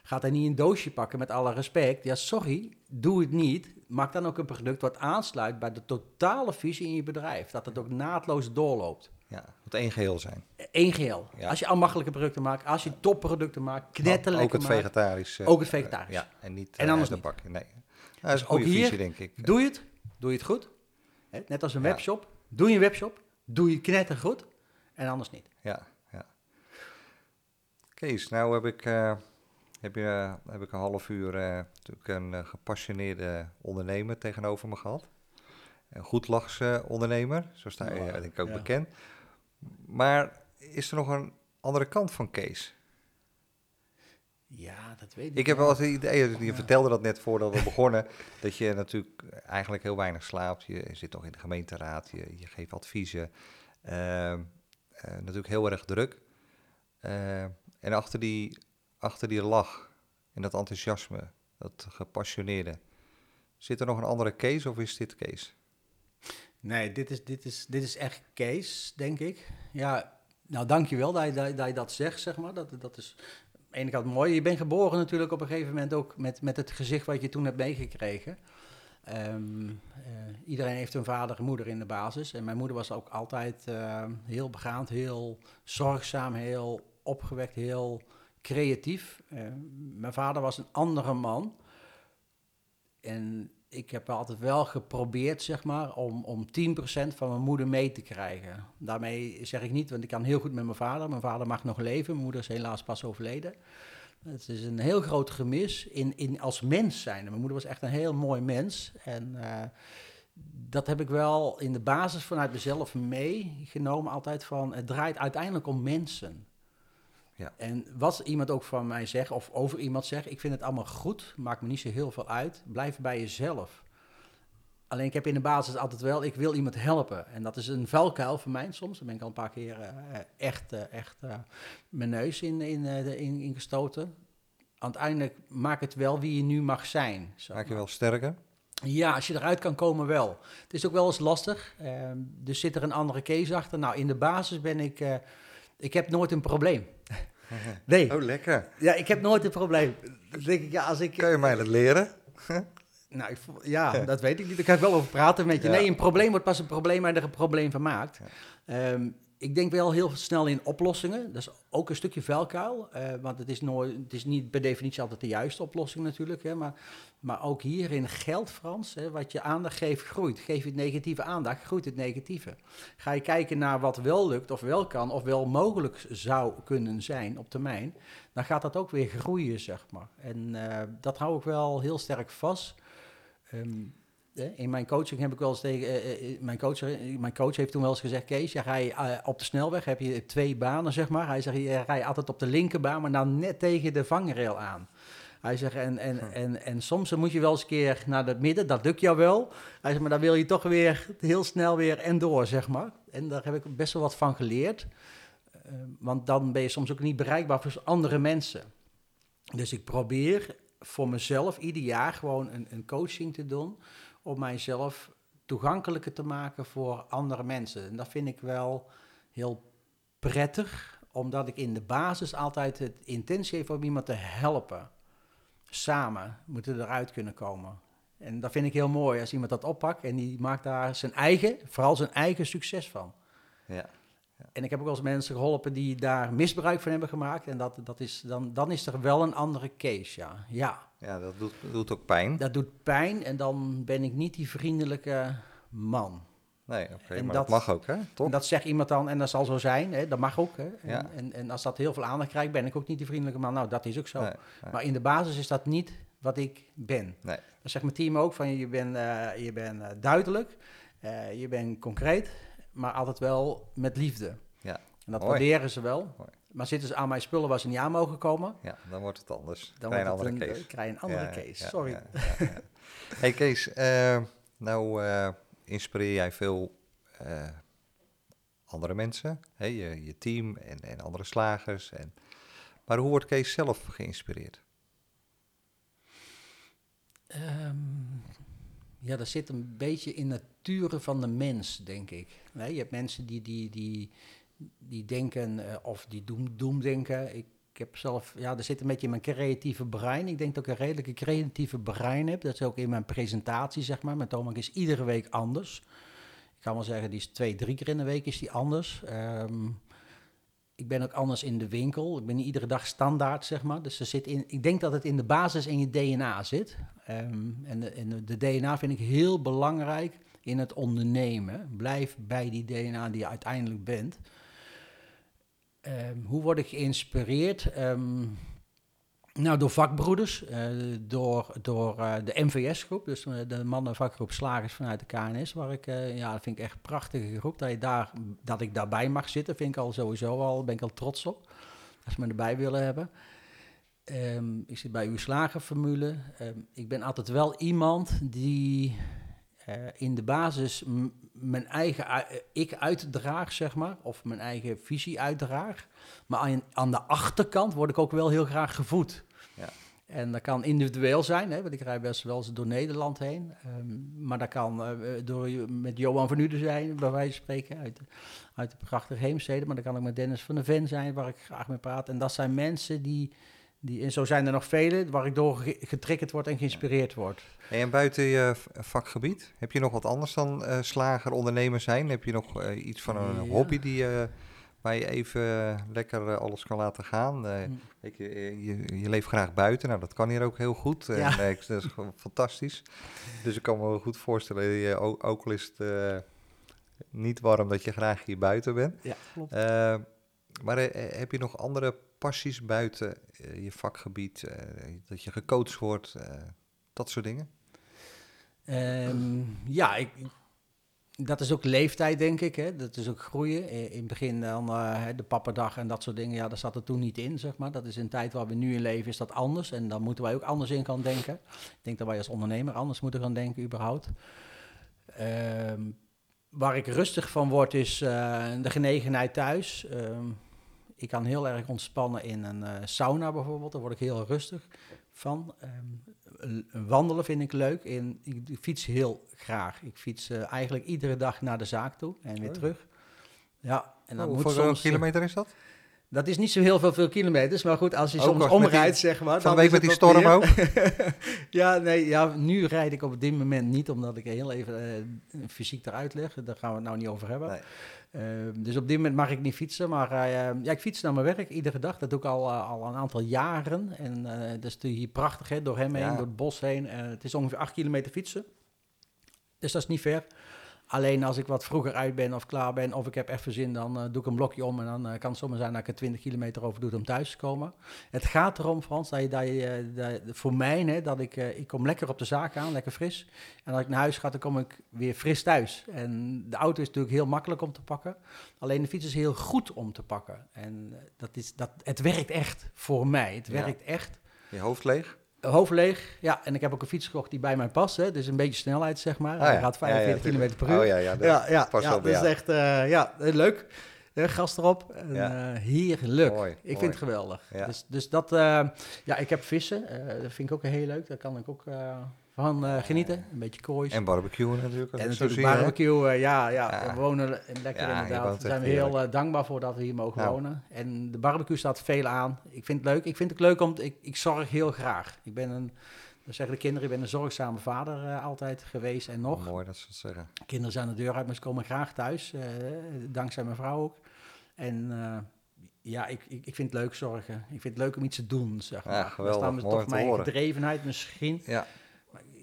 Gaat er niet een doosje pakken met alle respect. Ja, sorry, doe het niet. Maak dan ook een product wat aansluit bij de totale visie in je bedrijf. Dat het ook naadloos doorloopt. Ja, het één geheel zijn. Eén geheel. Ja. Als je ambachtelijke producten maakt, als je topproducten maakt, ook knetterlekker het maakt, vegetarisch. eh, Ook het vegetarisch. ja, en niet En eh, anders de pakken. Nee. Nou, dat is een ook goede hier visie, denk ik. Doe je het, doe je het goed. Net als een Ja. webshop. Doe je een webshop, doe je knetter goed en anders niet. Ja, ja. Kees, nou heb ik, eh, heb je, heb ik een half uur eh, natuurlijk een eh, gepassioneerde ondernemer tegenover me gehad. Een goedlachse ondernemer, zo sta je denk ik ook ja. bekend. Maar is er nog een andere kant van Kees? Ja, dat weet ik Ik heb wel. het idee, je vertelde dat net voordat we begonnen, dat je natuurlijk eigenlijk heel weinig slaapt. Je zit nog in de gemeenteraad, je, je geeft adviezen. Ehm, eh, natuurlijk heel erg druk. Eh, en achter die, achter die lach en dat enthousiasme, dat gepassioneerde, zit er nog een andere Kees of is dit Kees? Nee, dit is, dit, is, dit is echt Kees, denk ik. Ja, nou dankjewel dat je, dat, dat je dat zegt, zeg maar. Dat, dat is aan de ene kant mooi. Je bent geboren natuurlijk op een gegeven moment ook met, met het gezicht wat je toen hebt meegekregen. Ehm, eh, iedereen heeft een vader en moeder in de basis. En mijn moeder was ook altijd eh, heel begaand, heel zorgzaam, heel opgewekt, heel creatief. Eh, mijn vader was een andere man. En ik heb altijd wel geprobeerd, zeg maar, om, om 10% van mijn moeder mee te krijgen. Daarmee zeg ik niet, want ik kan heel goed met mijn vader. Mijn vader mag nog leven, mijn moeder is helaas pas overleden. Het is een heel groot gemis in, in als mens zijn. Mijn moeder was echt een heel mooi mens. En uh, dat heb ik wel in de basis vanuit mezelf meegenomen altijd van... het draait uiteindelijk om mensen. Ja. En wat iemand ook van mij zegt, of over iemand zegt, ik vind het allemaal goed, maakt me niet zo heel veel uit. Blijf bij jezelf. Alleen ik heb in de basis altijd wel, ik wil iemand helpen. En dat is een vuilkuil voor mij soms. Daar ben ik al een paar keer uh, echt, uh, echt uh, mijn neus in, in, in, in, gestoten. Uiteindelijk maak het wel wie je nu mag zijn. Maak je wel sterker? Ja, als je eruit kan komen wel. Het is ook wel eens lastig. Ehm, dus zit er een andere case achter. Nou, in de basis ben ik... ik heb nooit een probleem. Nee. Oh, lekker. Ja, ik heb nooit een probleem. Dan denk ik, ja, als ik... Kun je mij dat leren? Nou, ik, ja, dat weet ik niet. Daar kan ik wel over praten met je. Nee, een probleem wordt pas een probleem waar je er een probleem van maakt. Um, ik denk wel heel snel in oplossingen. Dat is ook een stukje vuilkuil. Uh, want het is, nooit, het is niet per definitie altijd de juiste oplossing natuurlijk. Hè, maar, maar ook hierin geldt, Frans, hè, wat je aandacht geeft, groeit. Geef je het negatieve aandacht, groeit het negatieve. Ga je kijken naar wat wel lukt, of wel kan, of wel mogelijk zou kunnen zijn op termijn, dan gaat dat ook weer groeien, zeg maar. En uh, dat hou ik wel heel sterk vast. Um, in mijn coaching heb ik wel eens tegen. Uh, mijn, coach, mijn coach heeft toen wel eens gezegd: Kees, je uh, op de snelweg heb je twee banen, zeg maar. Hij zegt: Je rijdt altijd op de linkerbaan, maar dan net tegen de vangrail aan. Hij zegt: en, en, hm. en, en soms moet je wel eens een keer naar het midden, dat lukt jou wel. Hij zegt: Maar dan wil je toch weer heel snel weer en door, zeg maar. En daar heb ik best wel wat van geleerd. Uh, want dan ben je soms ook niet bereikbaar voor andere mensen. Dus ik probeer voor mezelf ieder jaar gewoon een, een coaching te doen om mijzelf toegankelijker te maken voor andere mensen. En dat vind ik wel heel prettig, omdat ik in de basis altijd het intentie heb om iemand te helpen. Samen moeten we eruit kunnen komen. En dat vind ik heel mooi als iemand dat oppakt en die maakt daar zijn eigen, vooral zijn eigen succes van. Ja. En ik heb ook wel eens mensen geholpen die daar misbruik van hebben gemaakt. En dat, dat is, dan, dan is er wel een andere case, ja. Ja, ja dat doet, doet ook pijn. Dat doet pijn en dan ben ik niet die vriendelijke man. Nee, oké, okay, maar dat, mag ook, hè? Toch? Dat zegt iemand dan, en dat zal zo zijn, hè? dat mag ook. Hè? En, ja. en, en, als dat heel veel aandacht krijgt, ben ik ook niet die vriendelijke man. Nou, dat is ook zo. Nee, nee. Maar in de basis is dat niet wat ik ben. Nee. Dan zegt mijn team ook van, je bent uh, je bent uh, duidelijk, uh, je bent concreet, maar altijd wel met liefde. Ja. En dat waarderen ze wel. Maar zitten ze aan mijn spullen waar ze niet aan mogen komen? Ja, dan wordt het anders. Dan krijg je een andere case. krijg je een andere ja, case, sorry. Ja, hey Kees, uh, nou uh, inspireer jij veel uh, andere mensen, hey, je, je, team en, en andere slagers. En, maar hoe wordt Kees zelf geïnspireerd? Um, ja, dat zit een beetje in nature van de mens, denk ik. Nee, je hebt mensen die, die, die, die denken, uh, of die doem, doemdenken. Ik, ik heb zelf, ja, er zit een beetje in mijn creatieve brein. Ik denk dat ik een redelijke creatieve brein heb. Dat is ook in mijn presentatie, zeg maar. Mijn toonbank is iedere week anders. Ik kan wel zeggen, die is twee, drie keer in de week is die anders. Um, ik ben ook anders in de winkel. Ik ben niet iedere dag standaard, zeg maar. Dus er zit in, ik denk dat het in de basis in je DNA zit. En de, en de DNA vind ik heel belangrijk in het ondernemen. Blijf bij die DNA die je uiteindelijk bent. Um, hoe word ik geïnspireerd? Um, nou, door vakbroeders, uh, door, door uh, de MVS-groep, dus uh, de mannenvakgroep Slagers vanuit de KNS, waar ik, ja, dat vind ik echt een prachtige groep. Dat, je daar, dat ik daarbij mag zitten, vind ik al sowieso al, ben ik al trots op. Als ze me erbij willen hebben. Um, ik zit bij uw slagerformule. ik ben altijd wel iemand die in de basis mijn eigen ik uitdraag, zeg maar, of mijn eigen visie uitdraag. Maar aan, de achterkant word ik ook wel heel graag gevoed. Ja. En dat kan individueel zijn, hè, want ik rijd best wel eens door Nederland heen. Um, maar dat kan uh, door met Johan van Uden zijn, bij wijze van spreken, uit, uit de prachtige Heemstede. Maar dat kan ook met Dennis van der Ven zijn, waar ik graag mee praat. En dat zijn mensen die, Die, en zo zijn er nog vele waar ik door ge- getriggerd word en geïnspireerd word. En buiten je v- vakgebied, heb je nog wat anders dan eh, slager, ondernemer zijn? Heb je nog eh, iets van een Ja. hobby die, je waar je even eh, lekker eh, alles kan laten gaan? Eh, Hm. je, eh, je, leeft graag buiten, nou dat kan hier ook heel goed. Ja. eh, ik- dat is gewoon fantastisch. Dus ik kan me goed voorstellen, je, ook, ook al is het eh, niet warm, dat je graag hier buiten bent. Ja, klopt. Eh, maar eh, heb je nog andere passies buiten eh, je vakgebied? eh, dat je gecoacht wordt, eh, dat soort dingen? Ehm, ja, ik, dat is ook leeftijd, denk ik. Hè? Dat is ook groeien. In het begin dan de pappendag en dat soort dingen. Ja, daar zat er toen niet in, zeg maar. Dat is een tijd waar we nu in leven, is dat anders. En dan moeten wij ook anders in gaan denken. Ik denk dat wij als ondernemer anders moeten gaan denken, überhaupt. Ehm, waar ik rustig van word, is de genegenheid thuis. Ehm, ik kan heel erg ontspannen in een eh, sauna bijvoorbeeld. Daar word ik heel rustig van. Ehm, wandelen vind ik leuk. En ik fiets heel graag. Ik fiets eh, eigenlijk iedere dag naar de zaak toe en weer Oh. terug. Ja, en dat Oh, moet hoeveel soms... kilometer is dat? Dat is niet zo heel veel, veel kilometers, maar goed, als je Ook soms die- omrijdt, zeg maar. Van week met die storm ook? ja, nee, ja, nu rijd ik op dit moment niet, omdat ik heel even eh, fysiek eruit lig. Daar gaan we het nou niet over hebben. Nee. Eh, dus op dit moment mag ik niet fietsen, maar eh, ja, ik fiets naar mijn werk iedere dag. Dat doe ik al, eh, al een aantal jaren. En dat is hier prachtig, hè? door hem heen, Ja. door het bos heen. Het is ongeveer acht kilometer fietsen. Dus dat is niet ver. Alleen als ik wat vroeger uit ben of klaar ben of ik heb even zin, dan eh, doe ik een blokje om en dan eh, kan het zomaar zijn dat ik er 20 kilometer over doe om thuis te komen. Het gaat erom, Frans, dat je, dat je, eh, dat- voor mij, hè, dat ik, ik kom lekker op de zaak aan, lekker fris. En als ik naar huis ga, dan kom ik weer fris thuis. En de auto is natuurlijk heel makkelijk om te pakken. Alleen de fiets is heel goed om te pakken. En dat is, dat, het werkt echt voor mij. Het Ja. werkt echt. Je hoofd leeg? Hoofd leeg, ja. En ik heb ook een fiets gekocht die bij mij past. Hè. Dus een beetje snelheid, zeg maar. Ah, Hij ja. gaat Ja, ja, 45 km per uur. Oh ja, ja. dat- Ja, ja, past ja wel bij dat is echt eh, ja, eh, leuk. Gas erop. En, Ja. eh, heerlijk. Mooi, ik mooi. vind het geweldig. Ja. Dus, dus dat, ja, ik heb vissen. dat vind ik ook heel leuk. Daar kan ik ook van eh, genieten. Een beetje koois. En barbecuen natuurlijk. En natuurlijk barbecue, eh, ja, ja, Ja. we wonen le- lekker Ja, inderdaad. Daar zijn we heel eh, dankbaar voor dat we hier mogen Nou. wonen. En de barbecue staat veel aan. Ik vind het leuk. Ik vind het leuk om, ik, ik zorg heel graag. Ik ben een, dat zeggen de kinderen, ik ben een zorgzame vader eh, altijd geweest en nog. Mooi dat ze het zeggen. Kinderen zijn de deur uit, maar ze komen graag thuis. eh, dankzij mijn vrouw ook. En eh, ja, ik, ik, ik vind het leuk zorgen. Ik vind het leuk om iets te doen, zeg maar. Ja, Dat Mooi toch mijn horen. gedrevenheid misschien. Ja,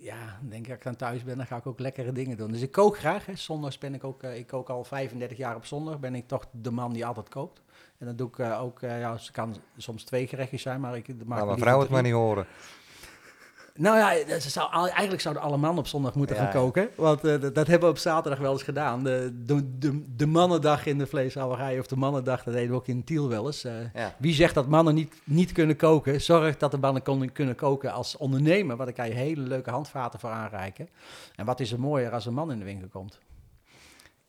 ja, dan denk ik dat ik dan thuis ben, dan ga ik ook lekkere dingen doen. Dus ik kook graag. Hè. Zondags ben ik ook, eh, ik kook al 35 jaar op zondag. Ben ik toch de man die altijd kookt. En dan doe ik eh, ook, eh, ja, het kan soms twee gerechtjes zijn, maar ik maak mijn vrouw het maar niet horen. Nou ja, dat zou, eigenlijk zouden alle mannen op zondag moeten Ja, gaan ja. koken. Want eh, dat, dat hebben we op zaterdag wel eens gedaan. De, de, de, de mannendag in de vleeshouwerij of de mannendag, dat deden we ook in Tiel wel eens. Eh, Ja. wie zegt dat mannen niet, niet kunnen koken? Zorg dat de mannen kon- kunnen koken als ondernemer. Want dan kan je hele leuke handvaten voor aanreiken. En wat is er mooier als een man in de winkel komt?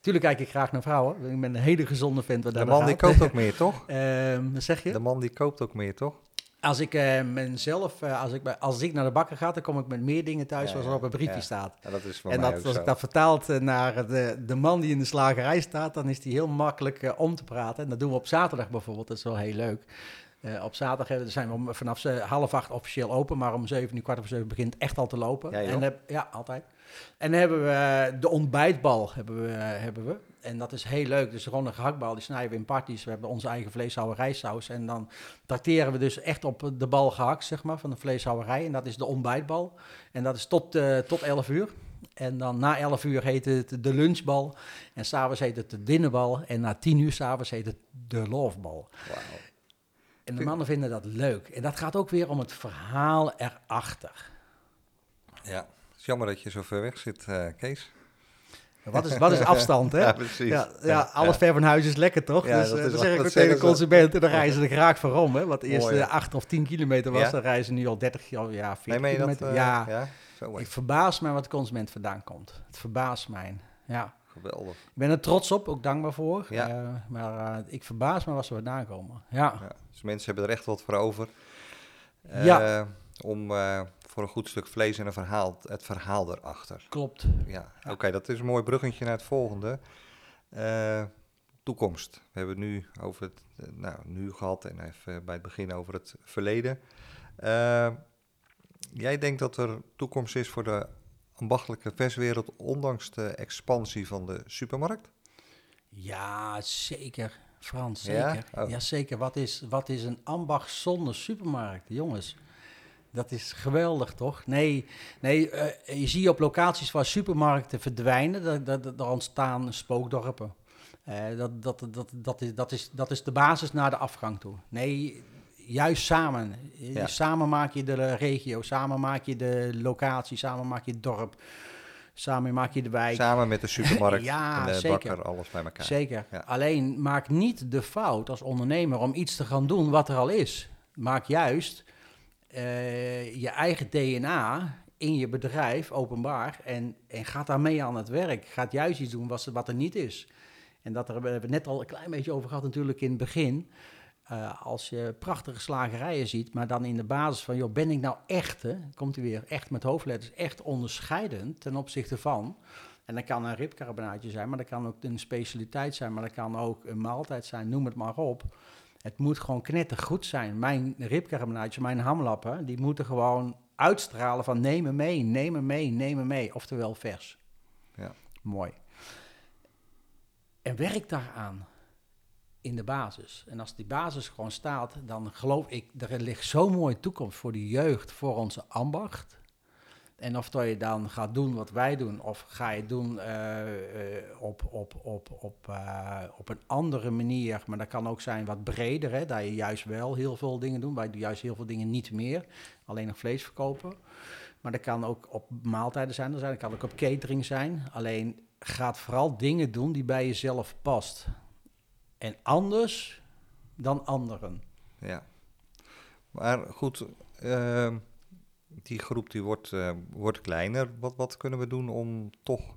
Tuurlijk kijk ik graag naar vrouwen. Ik ben een hele gezonde vent wat De man die koopt ook meer, toch? Ehm, wat zeg je? De man die koopt ook meer, toch? Als ik mezelf, eh, als, ik, als ik naar de bakker ga, dan kom ik met meer dingen thuis zoals er op een briefje ja. staat. Ja, dat is voor en dat, als zo. ik dat vertaald eh, naar de, de man die in de slagerij staat, dan is die heel makkelijk eh, om te praten. En dat doen we op zaterdag bijvoorbeeld, dat is wel heel leuk. Op zaterdag zijn we om, vanaf half acht officieel open, maar om zeven uur, kwart over zeven begint echt al te lopen. Ja, en ja, altijd. En dan hebben we eh, de ontbijtbal, hebben we, eh, hebben we. En dat is heel leuk. Dus gewoon een gehaktbal, die snijden we in parties. We hebben onze eigen vleeshouwerijsaus. En dan tracteren we dus echt op de bal gehakt, zeg maar, van de vleeshouwerij. En dat is de ontbijtbal. En dat is tot, eh, tot 11 uur. En dan na 11 uur heet het de lunchbal. En s'avonds heet het de dinnerbal. En na 10 uur s'avonds heet het de lovebal. Wauw. En de mannen vinden dat leuk. En dat gaat ook weer om het verhaal erachter. Ja, jammer dat je zo ver weg zit, eh, Kees. Wat is, wat is afstand, hè? Ja, precies. Ja, ja, alles ver van huis is lekker, toch? Ja, dus dat eh, is dan zeg ik ook tegen de consumenten, dan reizen ze er graag voor om. Hè? Want eerst Mooi, eh, hè? 8 of 10 kilometer was, Ja? dan reizen nu al 30, ja, ja 40 Nee, meen je dat? kilometer. eh, ja, ja? Zo, ik verbaas mij wat de consument vandaan komt. Het verbaast mij. Ja. geweldig. Ik ben er trots op, ook dankbaar voor. Ja. Eh, maar eh, ik verbaas me waar ze vandaan komen. Ja. Ja, dus mensen hebben er echt wat voor over. Eh, Ja. Om eh, voor een goed stuk vlees en een verhaal, het verhaal erachter. klopt. Ja, oké, dat is een mooi bruggetje naar het volgende. Eh, toekomst. We hebben het nu over het eh, nou, nu gehad en even bij het begin over het verleden. Uh, jij denkt dat er toekomst is voor de ambachtelijke verswereld, ondanks de expansie van de supermarkt? Ja, zeker. Frans, zeker. Ja, oh. ja zeker. Wat is, wat is een ambacht zonder supermarkt, jongens? Dat is geweldig, toch? Nee, nee uh, je ziet op locaties waar supermarkten verdwijnen, dat, dat, dat er ontstaan spookdorpen. Uh, dat, dat, dat, dat, is, dat, is, dat is de basis naar de afgang toe. Nee, juist samen. Ja. Samen maak je de regio, samen maak je de locatie, samen maak je het dorp. Samen maak je de wijk. Samen met de supermarkt ja, en de zeker. bakker, alles bij elkaar. Zeker. Ja. Alleen maak niet de fout als ondernemer om iets te gaan doen wat er al is. Maak juist uh, je eigen DNA in je bedrijf openbaar en, en gaat daarmee aan het werk. Gaat juist iets doen wat, er niet is. En dat we hebben het net al een klein beetje over gehad natuurlijk in het begin. Uh, als je prachtige slagerijen ziet, maar dan in de basis van, joh, ben ik nou echt, komt u weer, echt met hoofdletters, echt onderscheidend ten opzichte van. En dat kan een ribcarbonaatje zijn, maar dat kan ook een specialiteit zijn, maar dat kan ook een maaltijd zijn, noem het maar op. Het moet gewoon knettergoed zijn. Mijn ribcarbonaatje, mijn hamlappen, die moeten gewoon uitstralen van neem me mee, neem me mee, neem me mee. Oftewel vers. Ja. Mooi. En werk daaraan in de basis. En als die basis gewoon staat, dan geloof ik, er ligt zo'n mooie toekomst voor de jeugd, voor onze ambacht. En of dat je dan gaat doen wat wij doen, of ga je doen uh, uh, op, op, op, op, uh, op een andere manier. Maar dat kan ook zijn wat breder, hè, dat je juist wel heel veel dingen doet. Wij doen juist heel veel dingen niet meer, alleen nog vlees verkopen. Maar dat kan ook op maaltijden zijn, dat kan ook op catering zijn. Alleen gaat vooral dingen doen die bij jezelf past. En anders dan anderen. Ja. Maar goed, uh, die groep die wordt, uh, wordt kleiner. Wat, wat kunnen we doen om toch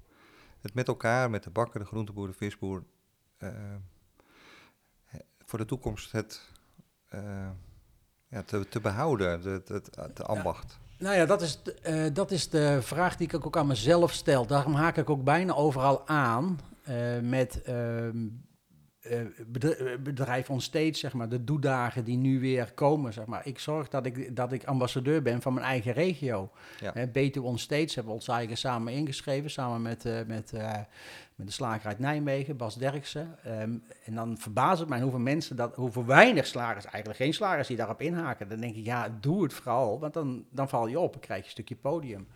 het met elkaar, met de bakker, de groenteboer, de visboer, uh, voor de toekomst het ja, te, te behouden, de, ambacht? Ja. Nou ja, dat is, dat is de vraag die ik ook aan mezelf stel. Daarom haak ik ook bijna overal aan met uh, bedrijf on stage, zeg maar, de doedagen die nu weer komen, zeg maar. Ik zorg dat ik, dat ik ambassadeur ben van mijn eigen regio. Ja. Uh, Betuwe on stage hebben we ons eigen samen ingeschreven, samen met, met, met de slager uit Nijmegen, Bas Derksen. Um, en dan verbaast het mij hoeveel mensen, dat, hoeveel weinig slagers, eigenlijk geen slagers die daarop inhaken. Dan denk ik, ja, doe het vooral, want dan, dan val je op en krijg je een stukje podium.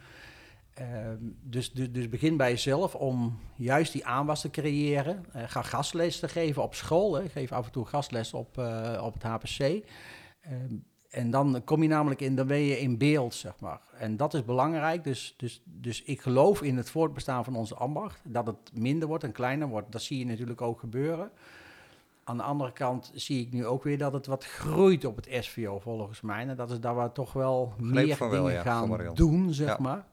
Um, dus, dus, dus, begin bij jezelf om juist die aanwas te creëren. Uh, ga gastles te geven op school. Hè. Geef af en toe gastles op, uh, op het HPC. Um, en dan kom je namelijk in, dan ben je in beeld, zeg maar. En dat is belangrijk. Dus, dus, dus ik geloof in het voortbestaan van onze ambacht. Dat het minder wordt en kleiner wordt. Dat zie je natuurlijk ook gebeuren. Aan de andere kant zie ik nu ook weer dat het wat groeit op het SVO, volgens mij. En dat is dat we toch wel Gleep meer dingen wel, ja, gaan doen, zeg Ja. maar.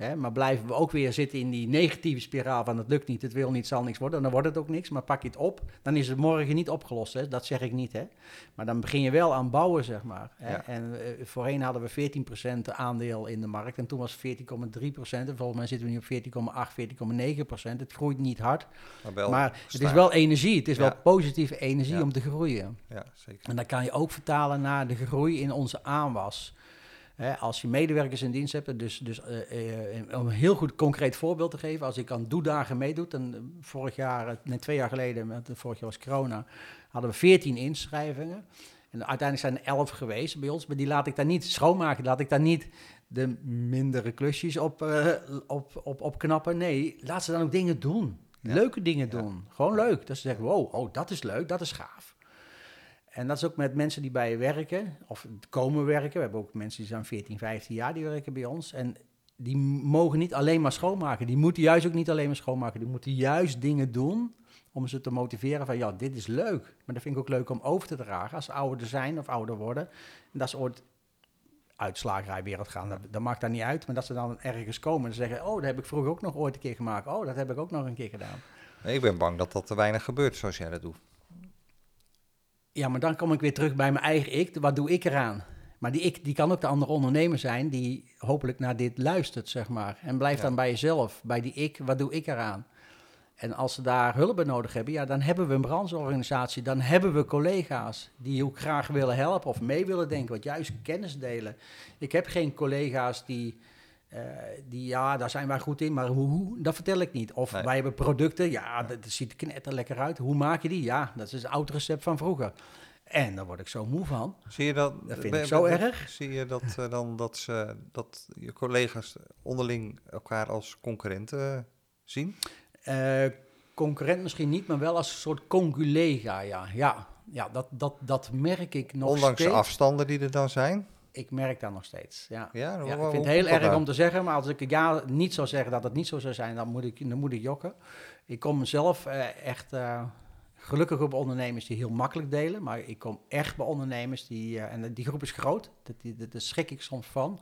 Hè, maar blijven we ook weer zitten in die negatieve spiraal van het lukt niet, het wil niet, zal niks worden. Dan wordt het ook niks, maar pak je het op, dan is het morgen niet opgelost. Hè. Dat zeg ik niet, hè. Maar dan begin je wel aan bouwen, zeg maar. Hè. Ja. En eh, voorheen hadden we 14% aandeel in de markt en toen was het 14,3%. En volgens mij zitten we nu op 14,8, 14,9%. Het groeit niet hard, Maar het is wel energie. Het is Ja. wel positieve energie Ja. om te groeien. Ja, zeker. En dat kan je ook vertalen naar de groei in onze aanwas. Hè, als je medewerkers in dienst hebt, dus, dus eh, eh, om een heel goed concreet voorbeeld te geven, als ik aan doedagen meedoet, en eh, vorig jaar, eh, nee, twee jaar geleden, want vorig jaar was corona, hadden we 14 inschrijvingen. En uiteindelijk zijn er 11 geweest bij ons, maar die laat ik daar niet schoonmaken, laat ik daar niet de mindere klusjes op, eh, op, op, op knappen. Nee, laat ze dan ook dingen doen. Ja. Leuke dingen Ja. doen. Gewoon leuk. Dat ze zeggen, wow, oh, dat is leuk, dat is gaaf. En dat is ook met mensen die bij je werken, of komen werken. We hebben ook mensen die zijn 14, 15 jaar, die werken bij ons. En die mogen niet alleen maar schoonmaken. Die moeten juist ook niet alleen maar schoonmaken. Die moeten juist dingen doen om ze te motiveren van, ja, dit is leuk. Maar dat vind ik ook leuk om over te dragen als ze ouder zijn of ouder worden. En dat ze ooit uit de slagerijwereld gaan, dat, dat maakt daar niet uit. Maar dat ze dan ergens komen en zeggen, oh, dat heb ik vroeger ook nog ooit een keer gemaakt. Oh, dat heb ik ook nog een keer gedaan. Ik ben bang dat dat te weinig gebeurt zoals jij dat doet. Ja, maar dan kom ik weer terug bij mijn eigen ik. Wat doe ik eraan? Maar die ik die kan ook de andere ondernemer zijn die hopelijk naar dit luistert, zeg maar. En blijf Ja. dan bij jezelf, bij die ik. Wat doe ik eraan? En als ze daar hulp bij nodig hebben, ja, dan hebben we een brancheorganisatie, dan hebben we collega's die ook graag willen helpen of mee willen denken, wat juist kennis delen. Ik heb geen collega's die, eh, die ja, daar zijn wij goed in, maar hoe, hoe dat vertel ik niet. Of Nee. wij hebben producten, ja, dat, dat ziet er knetter lekker uit. Hoe maak je die? Ja, dat is een oud recept van vroeger. En daar word ik zo moe van. Zie je dat? Dat vind ik zo erg. Zie je dat eh, dan dat, ze, dat je collega's onderling elkaar als concurrenten zien? Eh, concurrent misschien niet, maar wel als een soort conculega, ja. Ja, ja dat, dat, dat merk ik nog Ondanks steeds. de afstanden die er dan zijn? Ik merk dat nog steeds, ja. Ja, Ja, hoe- ik vind het heel erg om te zeggen, maar als ik ja niet zou zeggen dat het niet zo zou zijn, dan moet ik, dan moet ik jokken. Ik kom zelf eh, echt eh, gelukkig op ondernemers die heel makkelijk delen, maar ik kom echt bij ondernemers die, eh, en die groep is groot, dat, die, dat- daar schrik ik soms van,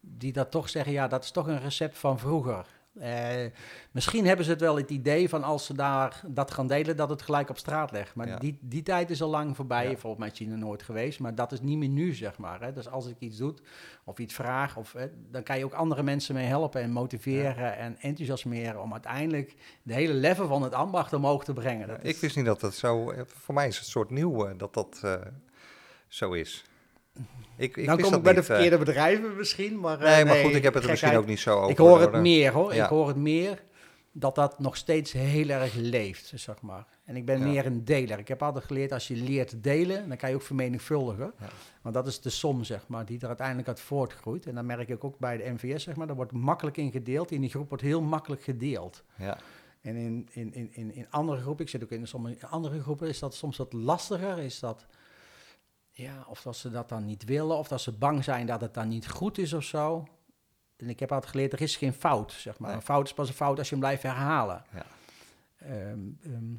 die dat toch zeggen, ja, dat is toch een recept van vroeger. Eh, misschien hebben ze het wel het idee van als ze daar dat gaan delen, dat het gelijk op straat legt. Maar Ja. die, die tijd is al lang voorbij. Ja. Volgens mij is China nooit geweest. Maar dat is niet meer nu, zeg maar. Hè. Dus als ik iets doe of iets vraag, of, hè, dan kan je ook andere mensen mee helpen en motiveren en enthousiasmeren om uiteindelijk de hele level van het ambacht omhoog te brengen. Dat Ik is- wist niet dat dat zo... eh, Voor mij is het een soort nieuw eh, dat dat zo is. Ik, ik dan kom ik bij de niet, eh. verkeerde bedrijven misschien, maar... eh, Nee, maar goed, ik heb het er misschien ook niet zo over. Ik hoor het meer hoor. Ja. Ik hoor het meer dat dat nog steeds heel erg leeft, zeg maar. En ik ben Ja. meer een deler. Ik heb altijd geleerd, als je leert delen, dan kan je ook vermenigvuldigen. Ja. Want dat is de som, zeg maar, die er uiteindelijk uit voortgroeit. En dan merk ik ook bij de NVS, zeg maar, daar wordt makkelijk in gedeeld. In die groep wordt heel makkelijk gedeeld. Ja, En in, in, in, in, in andere groepen, ik zit ook in sommige andere groepen, is dat soms wat lastiger. Is dat, ja, of dat ze dat dan niet willen, of dat ze bang zijn dat het dan niet goed is of zo. En ik heb altijd geleerd, er is geen fout, zeg maar. Nee. Een fout is pas een fout als je hem blijft herhalen. Ja. Ehm, ehm,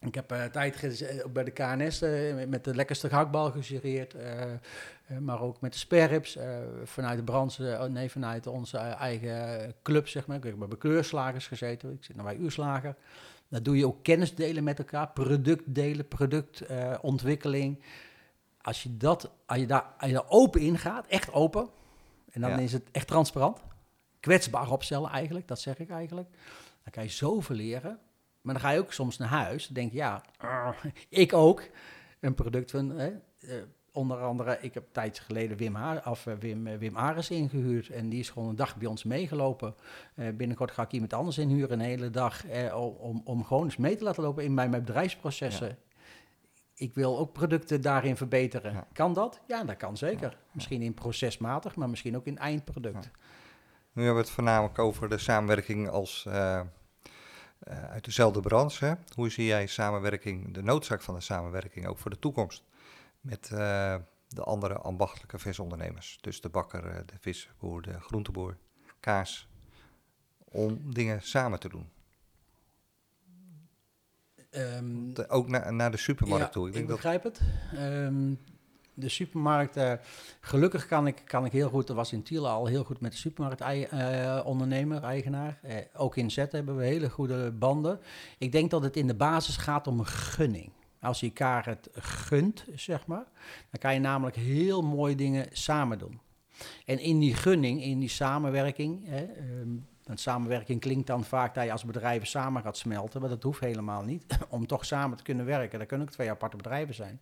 ik heb eh, tijd gez- eh, bij de KNS eh, met- de lekkerste gejureerd, eh, eh, maar ook met de sperrips eh, vanuit de branche, oh, nee, vanuit onze eigen club, zeg maar. Ik heb bij kleurslagers gezeten, ik zit nou bij uurslager. Daar doe je ook kennis delen met elkaar, product delen, productontwikkeling. Als je dat, als je daar, als je daar open in gaat, echt open, en dan Ja. is het echt transparant, kwetsbaar opstellen eigenlijk, dat zeg ik eigenlijk, dan kan je zoveel leren. Maar dan ga je ook soms naar huis, denk je, ja, ik ook, een product van, hè, eh, onder andere, ik heb een tijdje geleden Wim, Haar, of, eh, Wim, eh, Wim Ares ingehuurd en die is gewoon een dag bij ons meegelopen. Binnenkort ga ik iemand anders inhuren, een hele dag, om- om, om gewoon eens mee te laten lopen in mijn, mijn bedrijfsprocessen. Ik wil ook producten daarin verbeteren. Ja. Kan dat? Ja, dat kan zeker. Misschien in procesmatig, maar misschien ook in eindproduct. Nu hebben we het voornamelijk over de samenwerking als eh, eh, uit dezelfde branche. Hoe zie jij samenwerking, de noodzaak van de samenwerking ook voor de toekomst met eh, de andere ambachtelijke visondernemers? Dus de bakker, de visboer, de groenteboer, kaas, om dingen samen te doen. Ehm, De- ook na- naar de supermarkt ja, toe. Ik denk ik dat, begrijp het. Ehm, de supermarkt, eh, gelukkig kan ik, kan ik heel goed, dat was in Tiel al heel goed met de supermarktondernemer, eigenaar. Eh, ook in Zet hebben we hele goede banden. Ik denk dat het in de basis gaat om een gunning. Als je elkaar het gunt, zeg maar, dan kan je namelijk heel mooie dingen samen doen. En in die gunning, in die samenwerking, hè, ehm, want samenwerking klinkt dan vaak dat je als bedrijven samen gaat smelten, maar dat hoeft helemaal niet. Om toch samen te kunnen werken, dat kunnen ook twee aparte bedrijven zijn.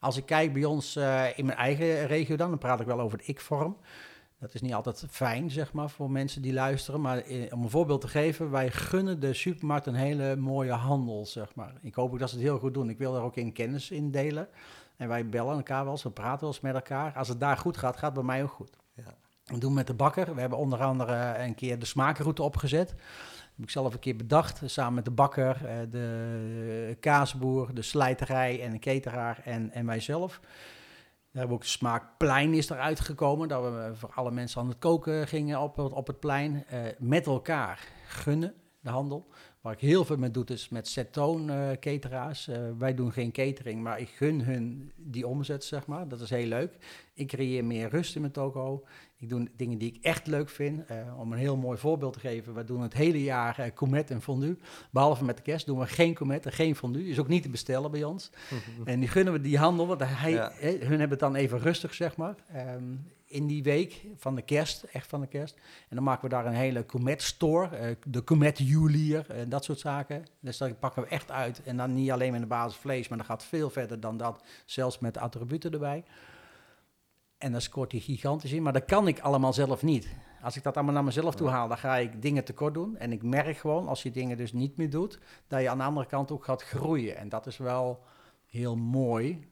Als ik kijk bij ons eh, in mijn eigen regio dan, dan praat ik wel over de ik-vorm. Dat is niet altijd fijn, zeg maar, voor mensen die luisteren. Maar eh, om een voorbeeld te geven, wij gunnen de supermarkt een hele mooie handel, zeg maar. Ik hoop ook dat ze het heel goed doen. Ik wil daar ook in kennis in delen. En wij bellen elkaar wel eens, we praten wel eens met elkaar. Als het daar goed gaat, gaat het bij mij ook goed. Ja. Doen met de bakker. We hebben onder andere een keer de smaakroute opgezet. Dat heb ik zelf een keer bedacht, samen met de bakker, eh, de kaasboer, de slijterij en de cateraar en, en mijzelf. Daar hebben we ook de smaakplein is eruit gekomen, dat we voor alle mensen aan het koken gingen op, op het plein. Eh, met elkaar gunnen, de handel. Waar ik heel veel mee doe, is met Zetoon eh. Eh, wij doen geen catering, maar ik gun hun die omzet, zeg maar. Dat is heel leuk. Ik creëer meer rust in mijn toko. Ik doe dingen die ik echt leuk vind. Eh, om een heel mooi voorbeeld te geven, we doen het hele jaar eh comet en fondue. Behalve met de kerst doen we geen comet en geen fondue. Is ook niet te bestellen bij ons. En die gunnen we die handel, want hij, Ja. hun hebben het dan even rustig, zeg maar. Ehm, in die week van de kerst, echt van de kerst. En dan maken we daar een hele Comet store, eh, de Comet Julier en dat soort zaken. Dus dan pakken we echt uit. En dan niet alleen met de basis vlees, maar dat gaat veel verder dan dat, zelfs met attributen erbij. En dan scoort hij gigantisch in, maar dat kan ik allemaal zelf niet. Als ik dat allemaal naar mezelf toe haal, dan ga ik dingen tekort doen. En ik merk gewoon, als je dingen dus niet meer doet, dat je aan de andere kant ook gaat groeien. En dat is wel heel mooi.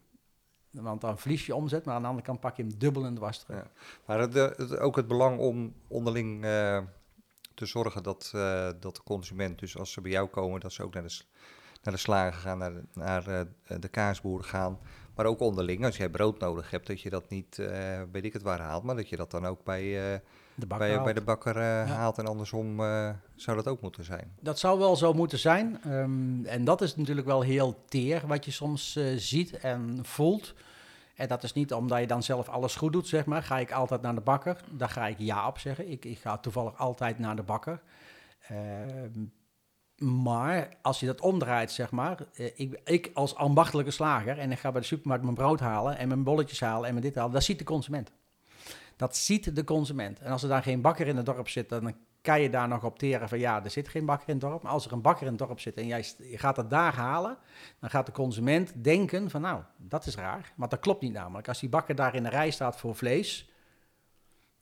Want dan verlies je omzet, maar aan de andere kant pak je hem dubbel dwars terug. Ja. Maar eh, het- ook het belang om onderling eh, te zorgen dat, eh, dat de consument, dus als ze bij jou komen, dat ze ook naar de, naar de slager gaan, naar, de, naar de kaasboer gaan. Maar ook onderling, als jij brood nodig hebt, dat je dat niet, weet ik het waar, haalt, maar dat je dat dan ook bij, De bij, de bakker eh, haalt. En andersom eh, zou dat ook moeten zijn. Dat zou wel zo moeten zijn. Ehm, en dat is natuurlijk wel heel teer wat je soms eh, ziet en voelt. En dat is niet omdat je dan zelf alles goed doet, zeg maar. Ga ik altijd naar de bakker? Daar ga ik ja op zeggen. Ik, ik ga toevallig altijd naar de bakker. Ehm, maar als je dat omdraait, zeg maar. ik, ik als ambachtelijke slager en ik ga bij de supermarkt mijn brood halen en mijn bolletjes halen en mijn dit halen. Dat ziet de consument. Dat ziet de consument. En als er daar geen bakker in het dorp zit, dan kan je daar nog opteren van ja, er zit geen bakker in het dorp. Maar als er een bakker in het dorp zit en jij gaat het daar halen, dan gaat de consument denken van nou, dat is raar. Maar dat klopt niet namelijk. Als die bakker daar in de rij staat voor vlees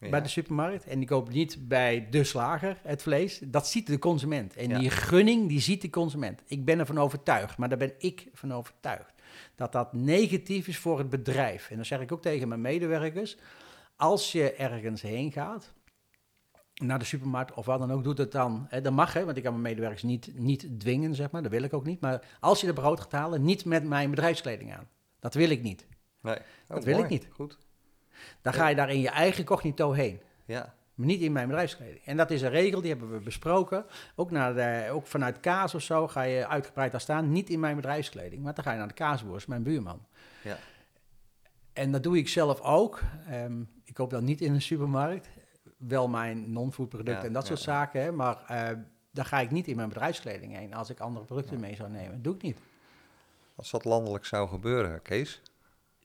Ja. bij de supermarkt en die koopt niet bij de slager het vlees, dat ziet de consument. En Ja. die gunning, die ziet de consument. Ik ben ervan overtuigd, maar daar ben ik van overtuigd. Dat dat negatief is voor het bedrijf. En dan zeg ik ook tegen mijn medewerkers, als je ergens heen gaat, naar de supermarkt of wat dan ook, doet het dan. Hè, dat mag, hè, want ik kan mijn medewerkers niet, niet dwingen, zeg maar. Dat wil ik ook niet. Maar als je de brood gaat halen, niet met mijn bedrijfskleding aan. Dat wil ik niet. Nee. Oh, Dat wil ik niet. Goed. Dan ga je daar in je eigen cognito heen. Ja. Maar niet in mijn bedrijfskleding. En dat is een regel, die hebben we besproken. Ook, naar de, ook vanuit kaas of zo ga je uitgebreid daar staan. Niet in mijn bedrijfskleding, maar dan ga je naar de kaasboer, mijn buurman. Ja. En dat doe ik zelf ook. Ehm, ik koop dan niet in een supermarkt. Wel mijn non-food producten Ja, en dat ja, soort ja. zaken. Hè, maar eh daar ga ik niet in mijn bedrijfskleding heen als ik andere producten mee zou nemen. Dat doe ik niet. Als dat landelijk zou gebeuren, Kees.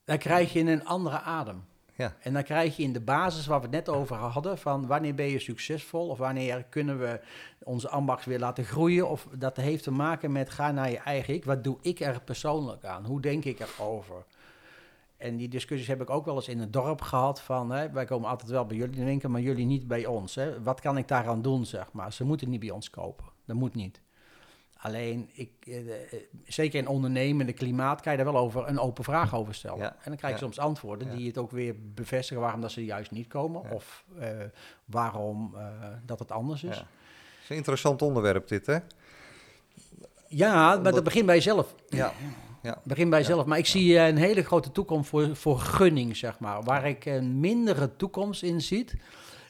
Dan krijg je een andere adem. Ja. En dan krijg je in de basis waar we het net over hadden, van wanneer ben je succesvol of wanneer kunnen we onze ambacht weer laten groeien. Of dat heeft te maken met ga naar je eigen ik. Wat doe ik er persoonlijk aan? Hoe denk ik erover? En die discussies heb ik ook wel eens in het dorp gehad van, hè, wij komen altijd wel bij jullie winkel, maar jullie niet bij ons. Hè. Wat kan ik daaraan doen, zeg maar? Ze moeten niet bij ons kopen. Dat moet niet. Alleen, ik, eh, eh, zeker in ondernemende klimaat, kan je daar wel over een open vraag over stellen. Ja, En dan krijg je ja. soms antwoorden Ja. die het ook weer bevestigen waarom dat ze juist niet komen. Of eh, waarom eh, dat het anders is. Het is een interessant onderwerp dit, hè? Ja, maar dat begint bij jezelf. Ja. Ja. Begin bij Ja. jezelf. Maar ik zie eh, een hele grote toekomst voor, voor gunning, zeg maar. Waar ik een mindere toekomst in zie.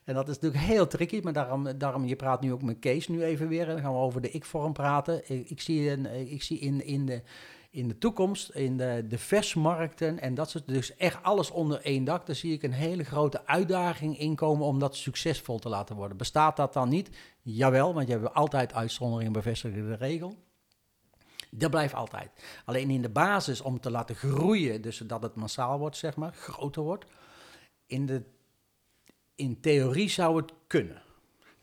En dat is natuurlijk heel tricky, maar daarom, daarom je praat nu ook met Kees nu even weer. En dan gaan we over de ik-vorm praten. Ik, ik zie, een, ik zie in, in, de, in de toekomst, in de, de versmarkten en dat soort, dus echt alles onder één dak. Daar zie ik een hele grote uitdaging inkomen om dat succesvol te laten worden. Bestaat dat dan niet? Jawel, want je hebt altijd uitzonderingen bevestigen de regel. Dat blijft altijd. Alleen in de basis om te laten groeien, dus dat het massaal wordt, zeg maar, groter wordt. In, de, in theorie zou het kunnen.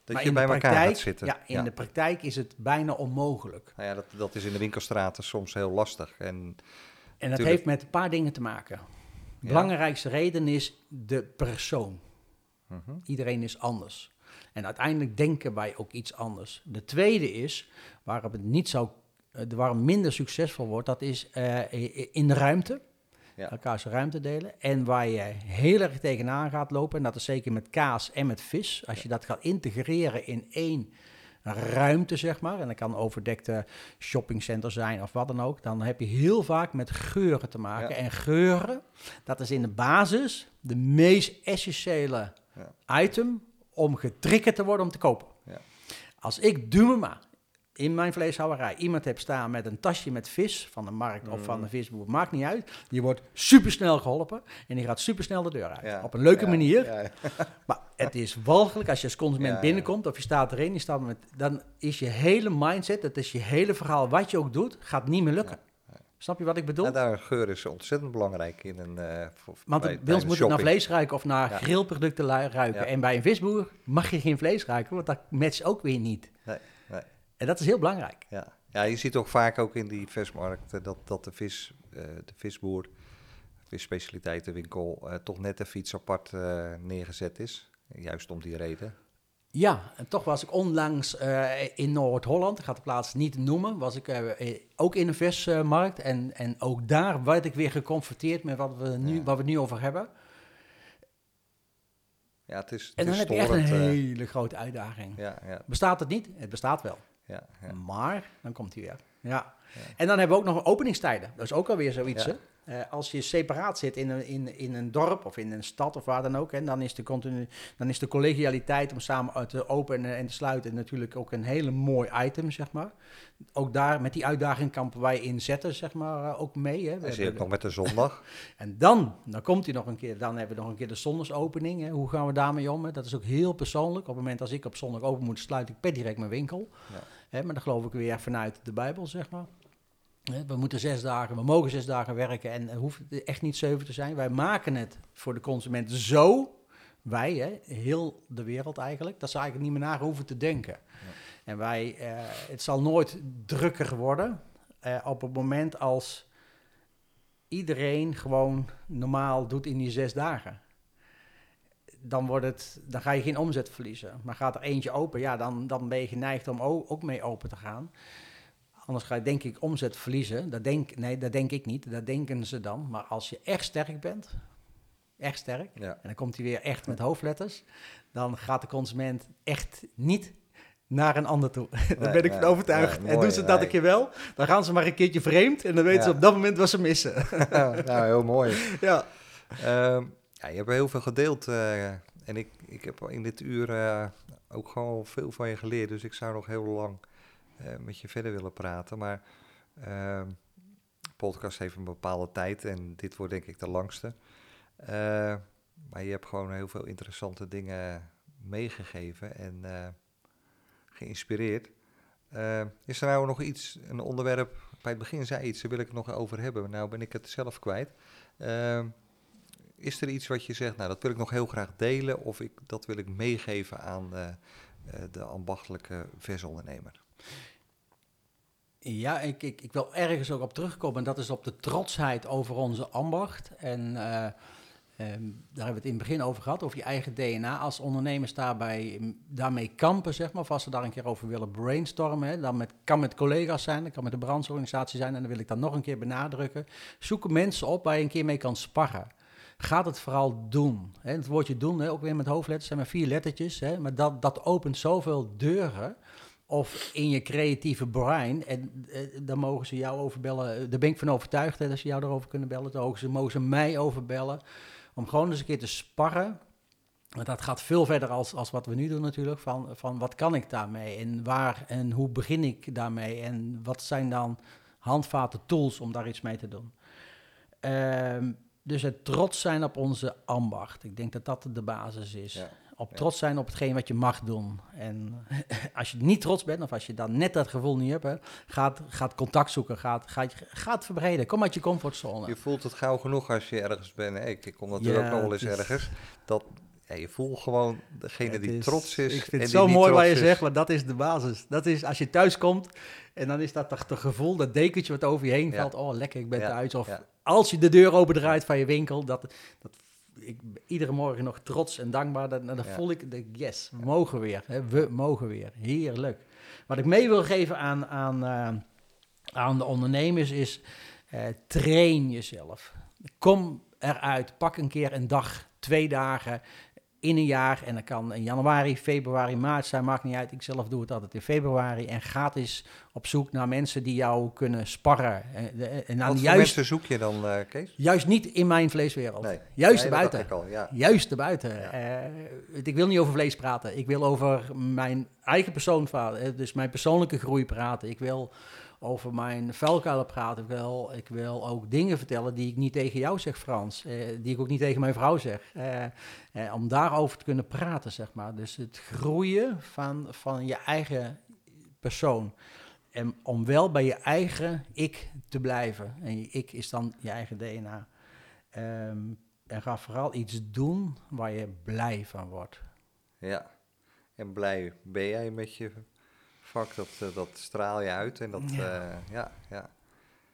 Dat Maar je bij elkaar gaat zitten. Ja, in de praktijk is het bijna onmogelijk. Nou ja, dat, dat is in de winkelstraten soms heel lastig. En En dat heeft met een paar dingen te maken. De belangrijkste reden is de persoon. Mhm. Iedereen is anders. En uiteindelijk denken wij ook iets anders. De tweede is, waarom het niet zou, eh, waarom het minder succesvol wordt, dat is eh, in de ruimte. Ja. Elkaars ruimte delen. En waar je heel erg tegenaan gaat lopen, en dat is zeker met kaas en met vis. Als je dat gaat integreren in één ruimte, zeg maar, en dat kan overdekte shoppingcenter zijn of wat dan ook, dan heb je heel vaak met geuren te maken. Ja. En geuren, dat is in de basis de meest essentiële item om getriggerd te worden om te kopen. Ja. Als ik Dumema in mijn vleeshouwerij iemand heb staan met een tasje met vis van de markt of Mm. van de visboer, maakt niet uit. Die wordt supersnel geholpen en die gaat supersnel de deur uit. Ja. Op een leuke Ja, manier. ja. Maar het is walgelijk als je als consument binnenkomt of je staat erin, je staat met, dan is je hele mindset, dat is je hele verhaal, wat je ook doet, gaat niet meer lukken. Snap je wat ik bedoel? En daar geur is ontzettend belangrijk in een. eh, voor- Want bij- ons moet het naar vlees ruiken of naar Ja. grillproducten ruiken. Ja. En bij een visboer mag je geen vlees ruiken, want dat matcht ook weer niet. Nee. En dat is heel belangrijk. Ja. ja, je ziet toch vaak ook in die vismarkten dat, dat de, vis, eh, de visboer, visspecialiteitenwinkel, eh, toch net even iets apart eh, neergezet is. Juist om die reden. Ja, en toch was ik onlangs in Noord-Holland, ik ga de plaats niet noemen, was ik ook in een vismarkt. en, en ook daar werd ik weer geconfronteerd met wat we, nu, Ja. wat we nu over hebben. Ja, het is, het En dan is heb je echt een hele grote uitdaging. ja, ja, Bestaat het niet? Het bestaat wel. Ja, ja. Maar, dan komt hij weer. Ja. En dan hebben we ook nog openingstijden. Dat is ook alweer zoiets. Hè? Eh, als je separaat zit in een, in, in een dorp of in een stad of waar dan ook, hè, dan, is de continu, dan is de collegialiteit om samen uit te openen en te sluiten natuurlijk ook een hele mooi item, zeg maar. Ook daar, met die uitdaging kampen wij inzetten, zeg maar, eh, ook mee. Hè. We En nog met de zondag. en dan, dan komt hij nog een keer, dan hebben we nog een keer de zondagsopening. Hè. Hoe gaan we daarmee om? Hè? Dat is ook heel persoonlijk. Op het moment als ik op zondag open moet, sluit ik per direct mijn winkel. Ja. Hè, maar dan geloof ik weer vanuit de Bijbel, zeg maar. We moeten zes dagen, we mogen zes dagen werken en het hoeft echt niet zeven te zijn. Wij maken het voor de consument zo, wij, hè, heel de wereld eigenlijk, dat ze eigenlijk niet meer naar hoeven te denken. En wij, eh, het zal nooit drukker worden eh, op het moment als iedereen gewoon normaal doet in die zes dagen. Dan, wordt het, dan ga je geen omzet verliezen. Maar gaat er eentje open, ja, dan, dan ben je geneigd om ook mee open te gaan. Anders ga je denk ik omzet verliezen. Dat denk, nee, dat denk ik niet. Dat denken ze dan. Maar als je echt sterk bent, echt sterk, Ja. en dan komt hij weer echt met hoofdletters, dan gaat de consument echt niet naar een ander toe. Daar ben ik nee, van overtuigd. nee, en doen ze dat een keer wel, dan gaan ze maar een keertje vreemd en dan weten ze op dat moment wat ze missen. nou, heel mooi. ja. Ehm, ja, je hebt heel veel gedeeld. eh, en ik, ik heb in dit uur eh, ook gewoon veel van je geleerd. Dus ik zou nog heel lang eh, met je verder willen praten. Maar ehm podcast heeft een bepaalde tijd. En dit wordt denk ik de langste. Maar je hebt gewoon heel veel interessante dingen meegegeven en geïnspireerd. Is er nou nog iets, een onderwerp, bij het begin zei iets, daar wil ik het nog over hebben. Nou ben ik het zelf kwijt. Is er iets wat je zegt, nou dat wil ik nog heel graag delen of ik, dat wil ik meegeven aan eh, eh, de ambachtelijke versondernemer? Ja, ik, ik, ik wil ergens ook op terugkomen. En dat is op de trotsheid over onze ambacht. En eh, ehm, daar hebben we het in het begin over gehad, over je eigen DNA. Als ondernemers daarbij, daarmee kampen, zeg maar, of als ze daar een keer over willen brainstormen, dan met, kan met collega's zijn, dat kan met de brandsorganisatie zijn. En dan wil ik dat nog een keer benadrukken. Zoek mensen op waar je een keer mee kan sparren. Gaat het vooral doen. Hè? Het woordje doen, hè, ook weer met hoofdletters, zijn maar vier lettertjes. Hè? Maar dat, dat opent zoveel deuren of in je creatieve brein. En eh, dan mogen ze jou overbellen. Daar ben ik van overtuigd hè, dat ze jou erover kunnen bellen. Dan mogen ze, mogen ze mij overbellen. Om gewoon eens een keer te sparren. Want dat gaat veel verder als, als wat we nu doen natuurlijk. Van, van wat kan ik daarmee? En waar en hoe begin ik daarmee? En wat zijn dan handvaten, tools om daar iets mee te doen? Ehm, dus het trots zijn op onze ambacht. Ik denk dat dat de basis is Ja. op trots zijn op hetgeen wat je mag doen. En als je niet trots bent, of als je dan net dat gevoel niet hebt, hè, gaat, gaat contact zoeken, gaat, gaat, gaat verbreden. Kom uit je comfortzone. Je voelt het gauw genoeg als je ergens bent. Ik, ik kom natuurlijk Ja, ook nog wel eens ergens. Dat, ja, je voelt gewoon degene die is- trots is. Ik vind het zo mooi wat je zegt, maar dat is de basis. Dat is als je thuis komt en dan is dat toch het gevoel, dat dekentje wat over je heen Ja. valt. Oh, lekker, ik ben thuis. Of als je de deur opendraait van je winkel, dat, dat ik ben iedere morgen nog trots en dankbaar. Dan, dan Ja. voel ik, de, yes, we mogen weer. Hè, we mogen weer. Heerlijk. Wat ik mee wil geven aan, aan, eh, aan de ondernemers is, eh, train jezelf. Kom eruit, pak een keer een dag, twee dagen in een jaar. En dat kan in januari, februari, maart zijn, maakt niet uit. Ik zelf doe het altijd in februari. En ga eens op zoek naar mensen die jou kunnen sparren. En, en Wat dan voor juist, mensen zoek je dan, eh, Kees? juist niet in mijn vleeswereld. Nee. Juist Nee, erbuiten. al, ja. Juist erbuiten. Ja. Eh, ik wil niet over vlees praten. Ik wil over mijn eigen persoon eh, Dus mijn persoonlijke groei praten. Ik wil over mijn vuilkuilen praten. Ik wil, ik wil ook dingen vertellen die ik niet tegen jou zeg, Frans. eh, die ik ook niet tegen mijn vrouw zeg. Eh, eh, om daarover te kunnen praten, zeg maar. Dus het groeien van, van je eigen persoon. en om wel bij je eigen ik te blijven. En je ik is dan je eigen DNA. Ehm, en ga vooral iets doen waar je blij van wordt. Ja. En blij ben jij met je vak, dat, eh, dat straal je uit. En dat, Ja. ja, ja, ja.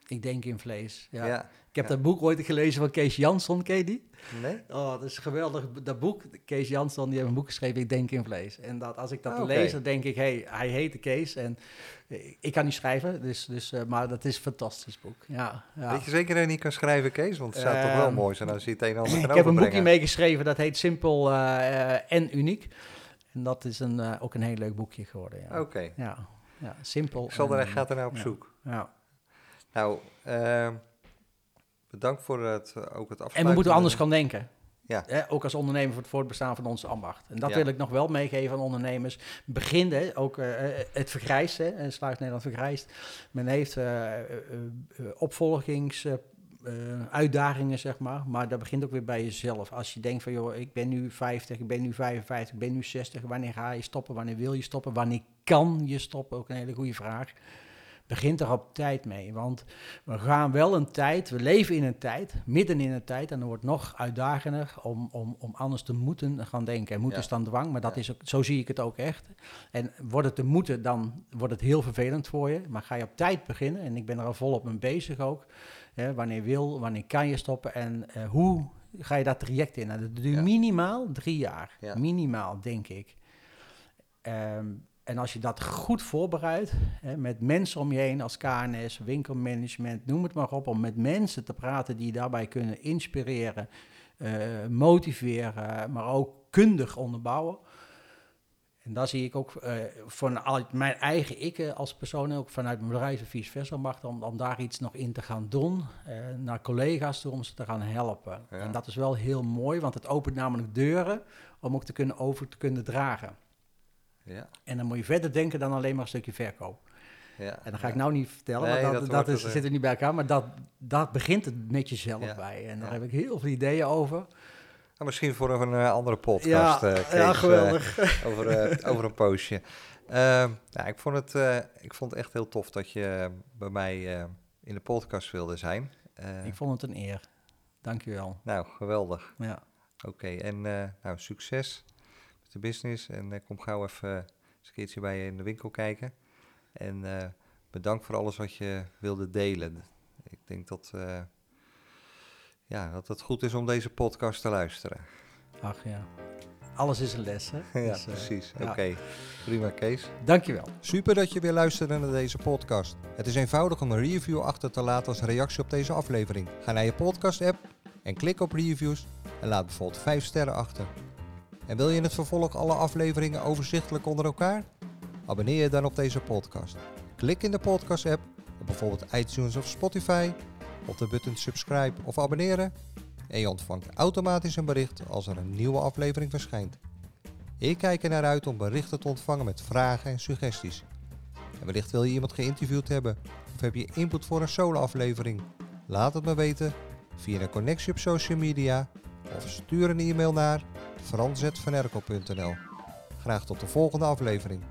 Ik denk in vlees. Ja. ja. Ik heb ja. dat boek ooit gelezen van Kees Jansson, ken je die? Nee? Oh, dat is geweldig. Dat boek, Kees Jansson, die heeft een boek geschreven, Ik denk in vlees. En dat, als ik dat Ah, lees, dan denk ik, hey, hij heette Kees. En eh, ik kan niet schrijven, dus, dus, eh, maar dat is een fantastisch boek. Ja, ja. Weet je zeker dat je niet kan schrijven, Kees? Want het zou toch wel Ehm, mooi zijn als je het een en ander kan ik heb een boekje meegeschreven, dat heet Simpel eh, eh, en Uniek. En dat is een, eh, ook een heel leuk boekje geworden. Ja, Oké. ja, ja simpel. Ik zal en er, er nou op ja. zoek. Ja. Nou, ehm, bedankt voor het, eh, ook het afsluiten. En we moeten anders gaan denken. Ja. Hè, ook als ondernemer voor het voortbestaan van onze ambacht. En dat Ja. wil ik nog wel meegeven aan ondernemers. Begin, hè, ook eh, het vergrijst, hè, Sluis Nederland vergrijst. Men heeft eh, eh, eh, opvolgingsuitdagingen, zeg maar. Maar dat begint ook weer bij jezelf. Als je denkt van, joh, ik ben nu 50, ik ben nu 55, ik ben nu 60. Wanneer ga je stoppen? Wanneer wil je stoppen? Wanneer kan je stoppen? Ook een hele goede vraag. Begint er op tijd mee, want we gaan wel een tijd, we leven in een tijd, midden in een tijd, en dan wordt het nog uitdagender om, om, om anders te moeten gaan denken. En moeten Ja. is dan dwang, maar dat Ja. is ook, zo zie ik het ook echt. En wordt het te moeten, dan wordt het heel vervelend voor je. Maar ga je op tijd beginnen, en ik ben er al volop mee bezig ook. Hè, wanneer wil, wanneer kan je stoppen en eh, hoe ga je dat traject in? Nou, dat duurt Ja. minimaal drie jaar. Ja. Minimaal, denk ik. Ehm, en als je dat goed voorbereidt, hè, met mensen om je heen als KNS, winkelmanagement, noem het maar op, om met mensen te praten die je daarbij kunnen inspireren, eh, motiveren, maar ook kundig onderbouwen. En daar zie ik ook vanuit mijn eigen ik eh, als persoon, ook vanuit mijn bedrijf en vice versa, mag om, om daar iets nog in te gaan doen, eh, naar collega's toe om ze te gaan helpen. Ja. En dat is wel heel mooi, want het opent namelijk deuren om ook te kunnen over te kunnen dragen. Ja, En dan moet je verder denken dan alleen maar een stukje verkoop. ja. En dat ga ik nou niet vertellen, Nee, want dat dat, dat, is, zit er niet bij elkaar. Maar dat, dat begint het met jezelf bij. En daar heb ik heel veel ideeën over. Nou, misschien voor een eh, andere podcast, eh, Kees, ja, eh, geweldig. over, eh, over een poosje. Ehm, nou, ik, vond het, eh, ik vond het echt heel tof dat je bij mij eh, in de podcast wilde zijn. Eh, ik vond het een eer. Dankjewel. nou, geweldig. Ja. Oké, en eh, nou, succes met de business. En eh, kom gauw even eh, eens een keertje bij je in de winkel kijken. En eh, bedankt voor alles wat je wilde delen. Ik denk dat, eh, ja, dat het goed is om deze podcast te luisteren. Ach ja. Alles is een les, hè? ja, Dus, eh, precies. ja. Oké, prima Kees. Dankjewel. Super dat je weer luisterde naar deze podcast. Het is eenvoudig om een review achter te laten als reactie op deze aflevering. Ga naar je podcast-app en klik op reviews en laat bijvoorbeeld 5 sterren achter. En wil je in het vervolg alle afleveringen overzichtelijk onder elkaar? Abonneer je dan op deze podcast. Klik in de podcast-app op bijvoorbeeld iTunes of Spotify op de button subscribe of abonneren en je ontvangt automatisch een bericht als er een nieuwe aflevering verschijnt. Ik kijk er naar uit om berichten te ontvangen met vragen en suggesties. En wellicht wil je iemand geïnterviewd hebben of heb je input voor een solo-aflevering? Laat het me weten via een connectie op social media of stuur een e-mail naar franzetvanerkel.nl. Graag tot de volgende aflevering.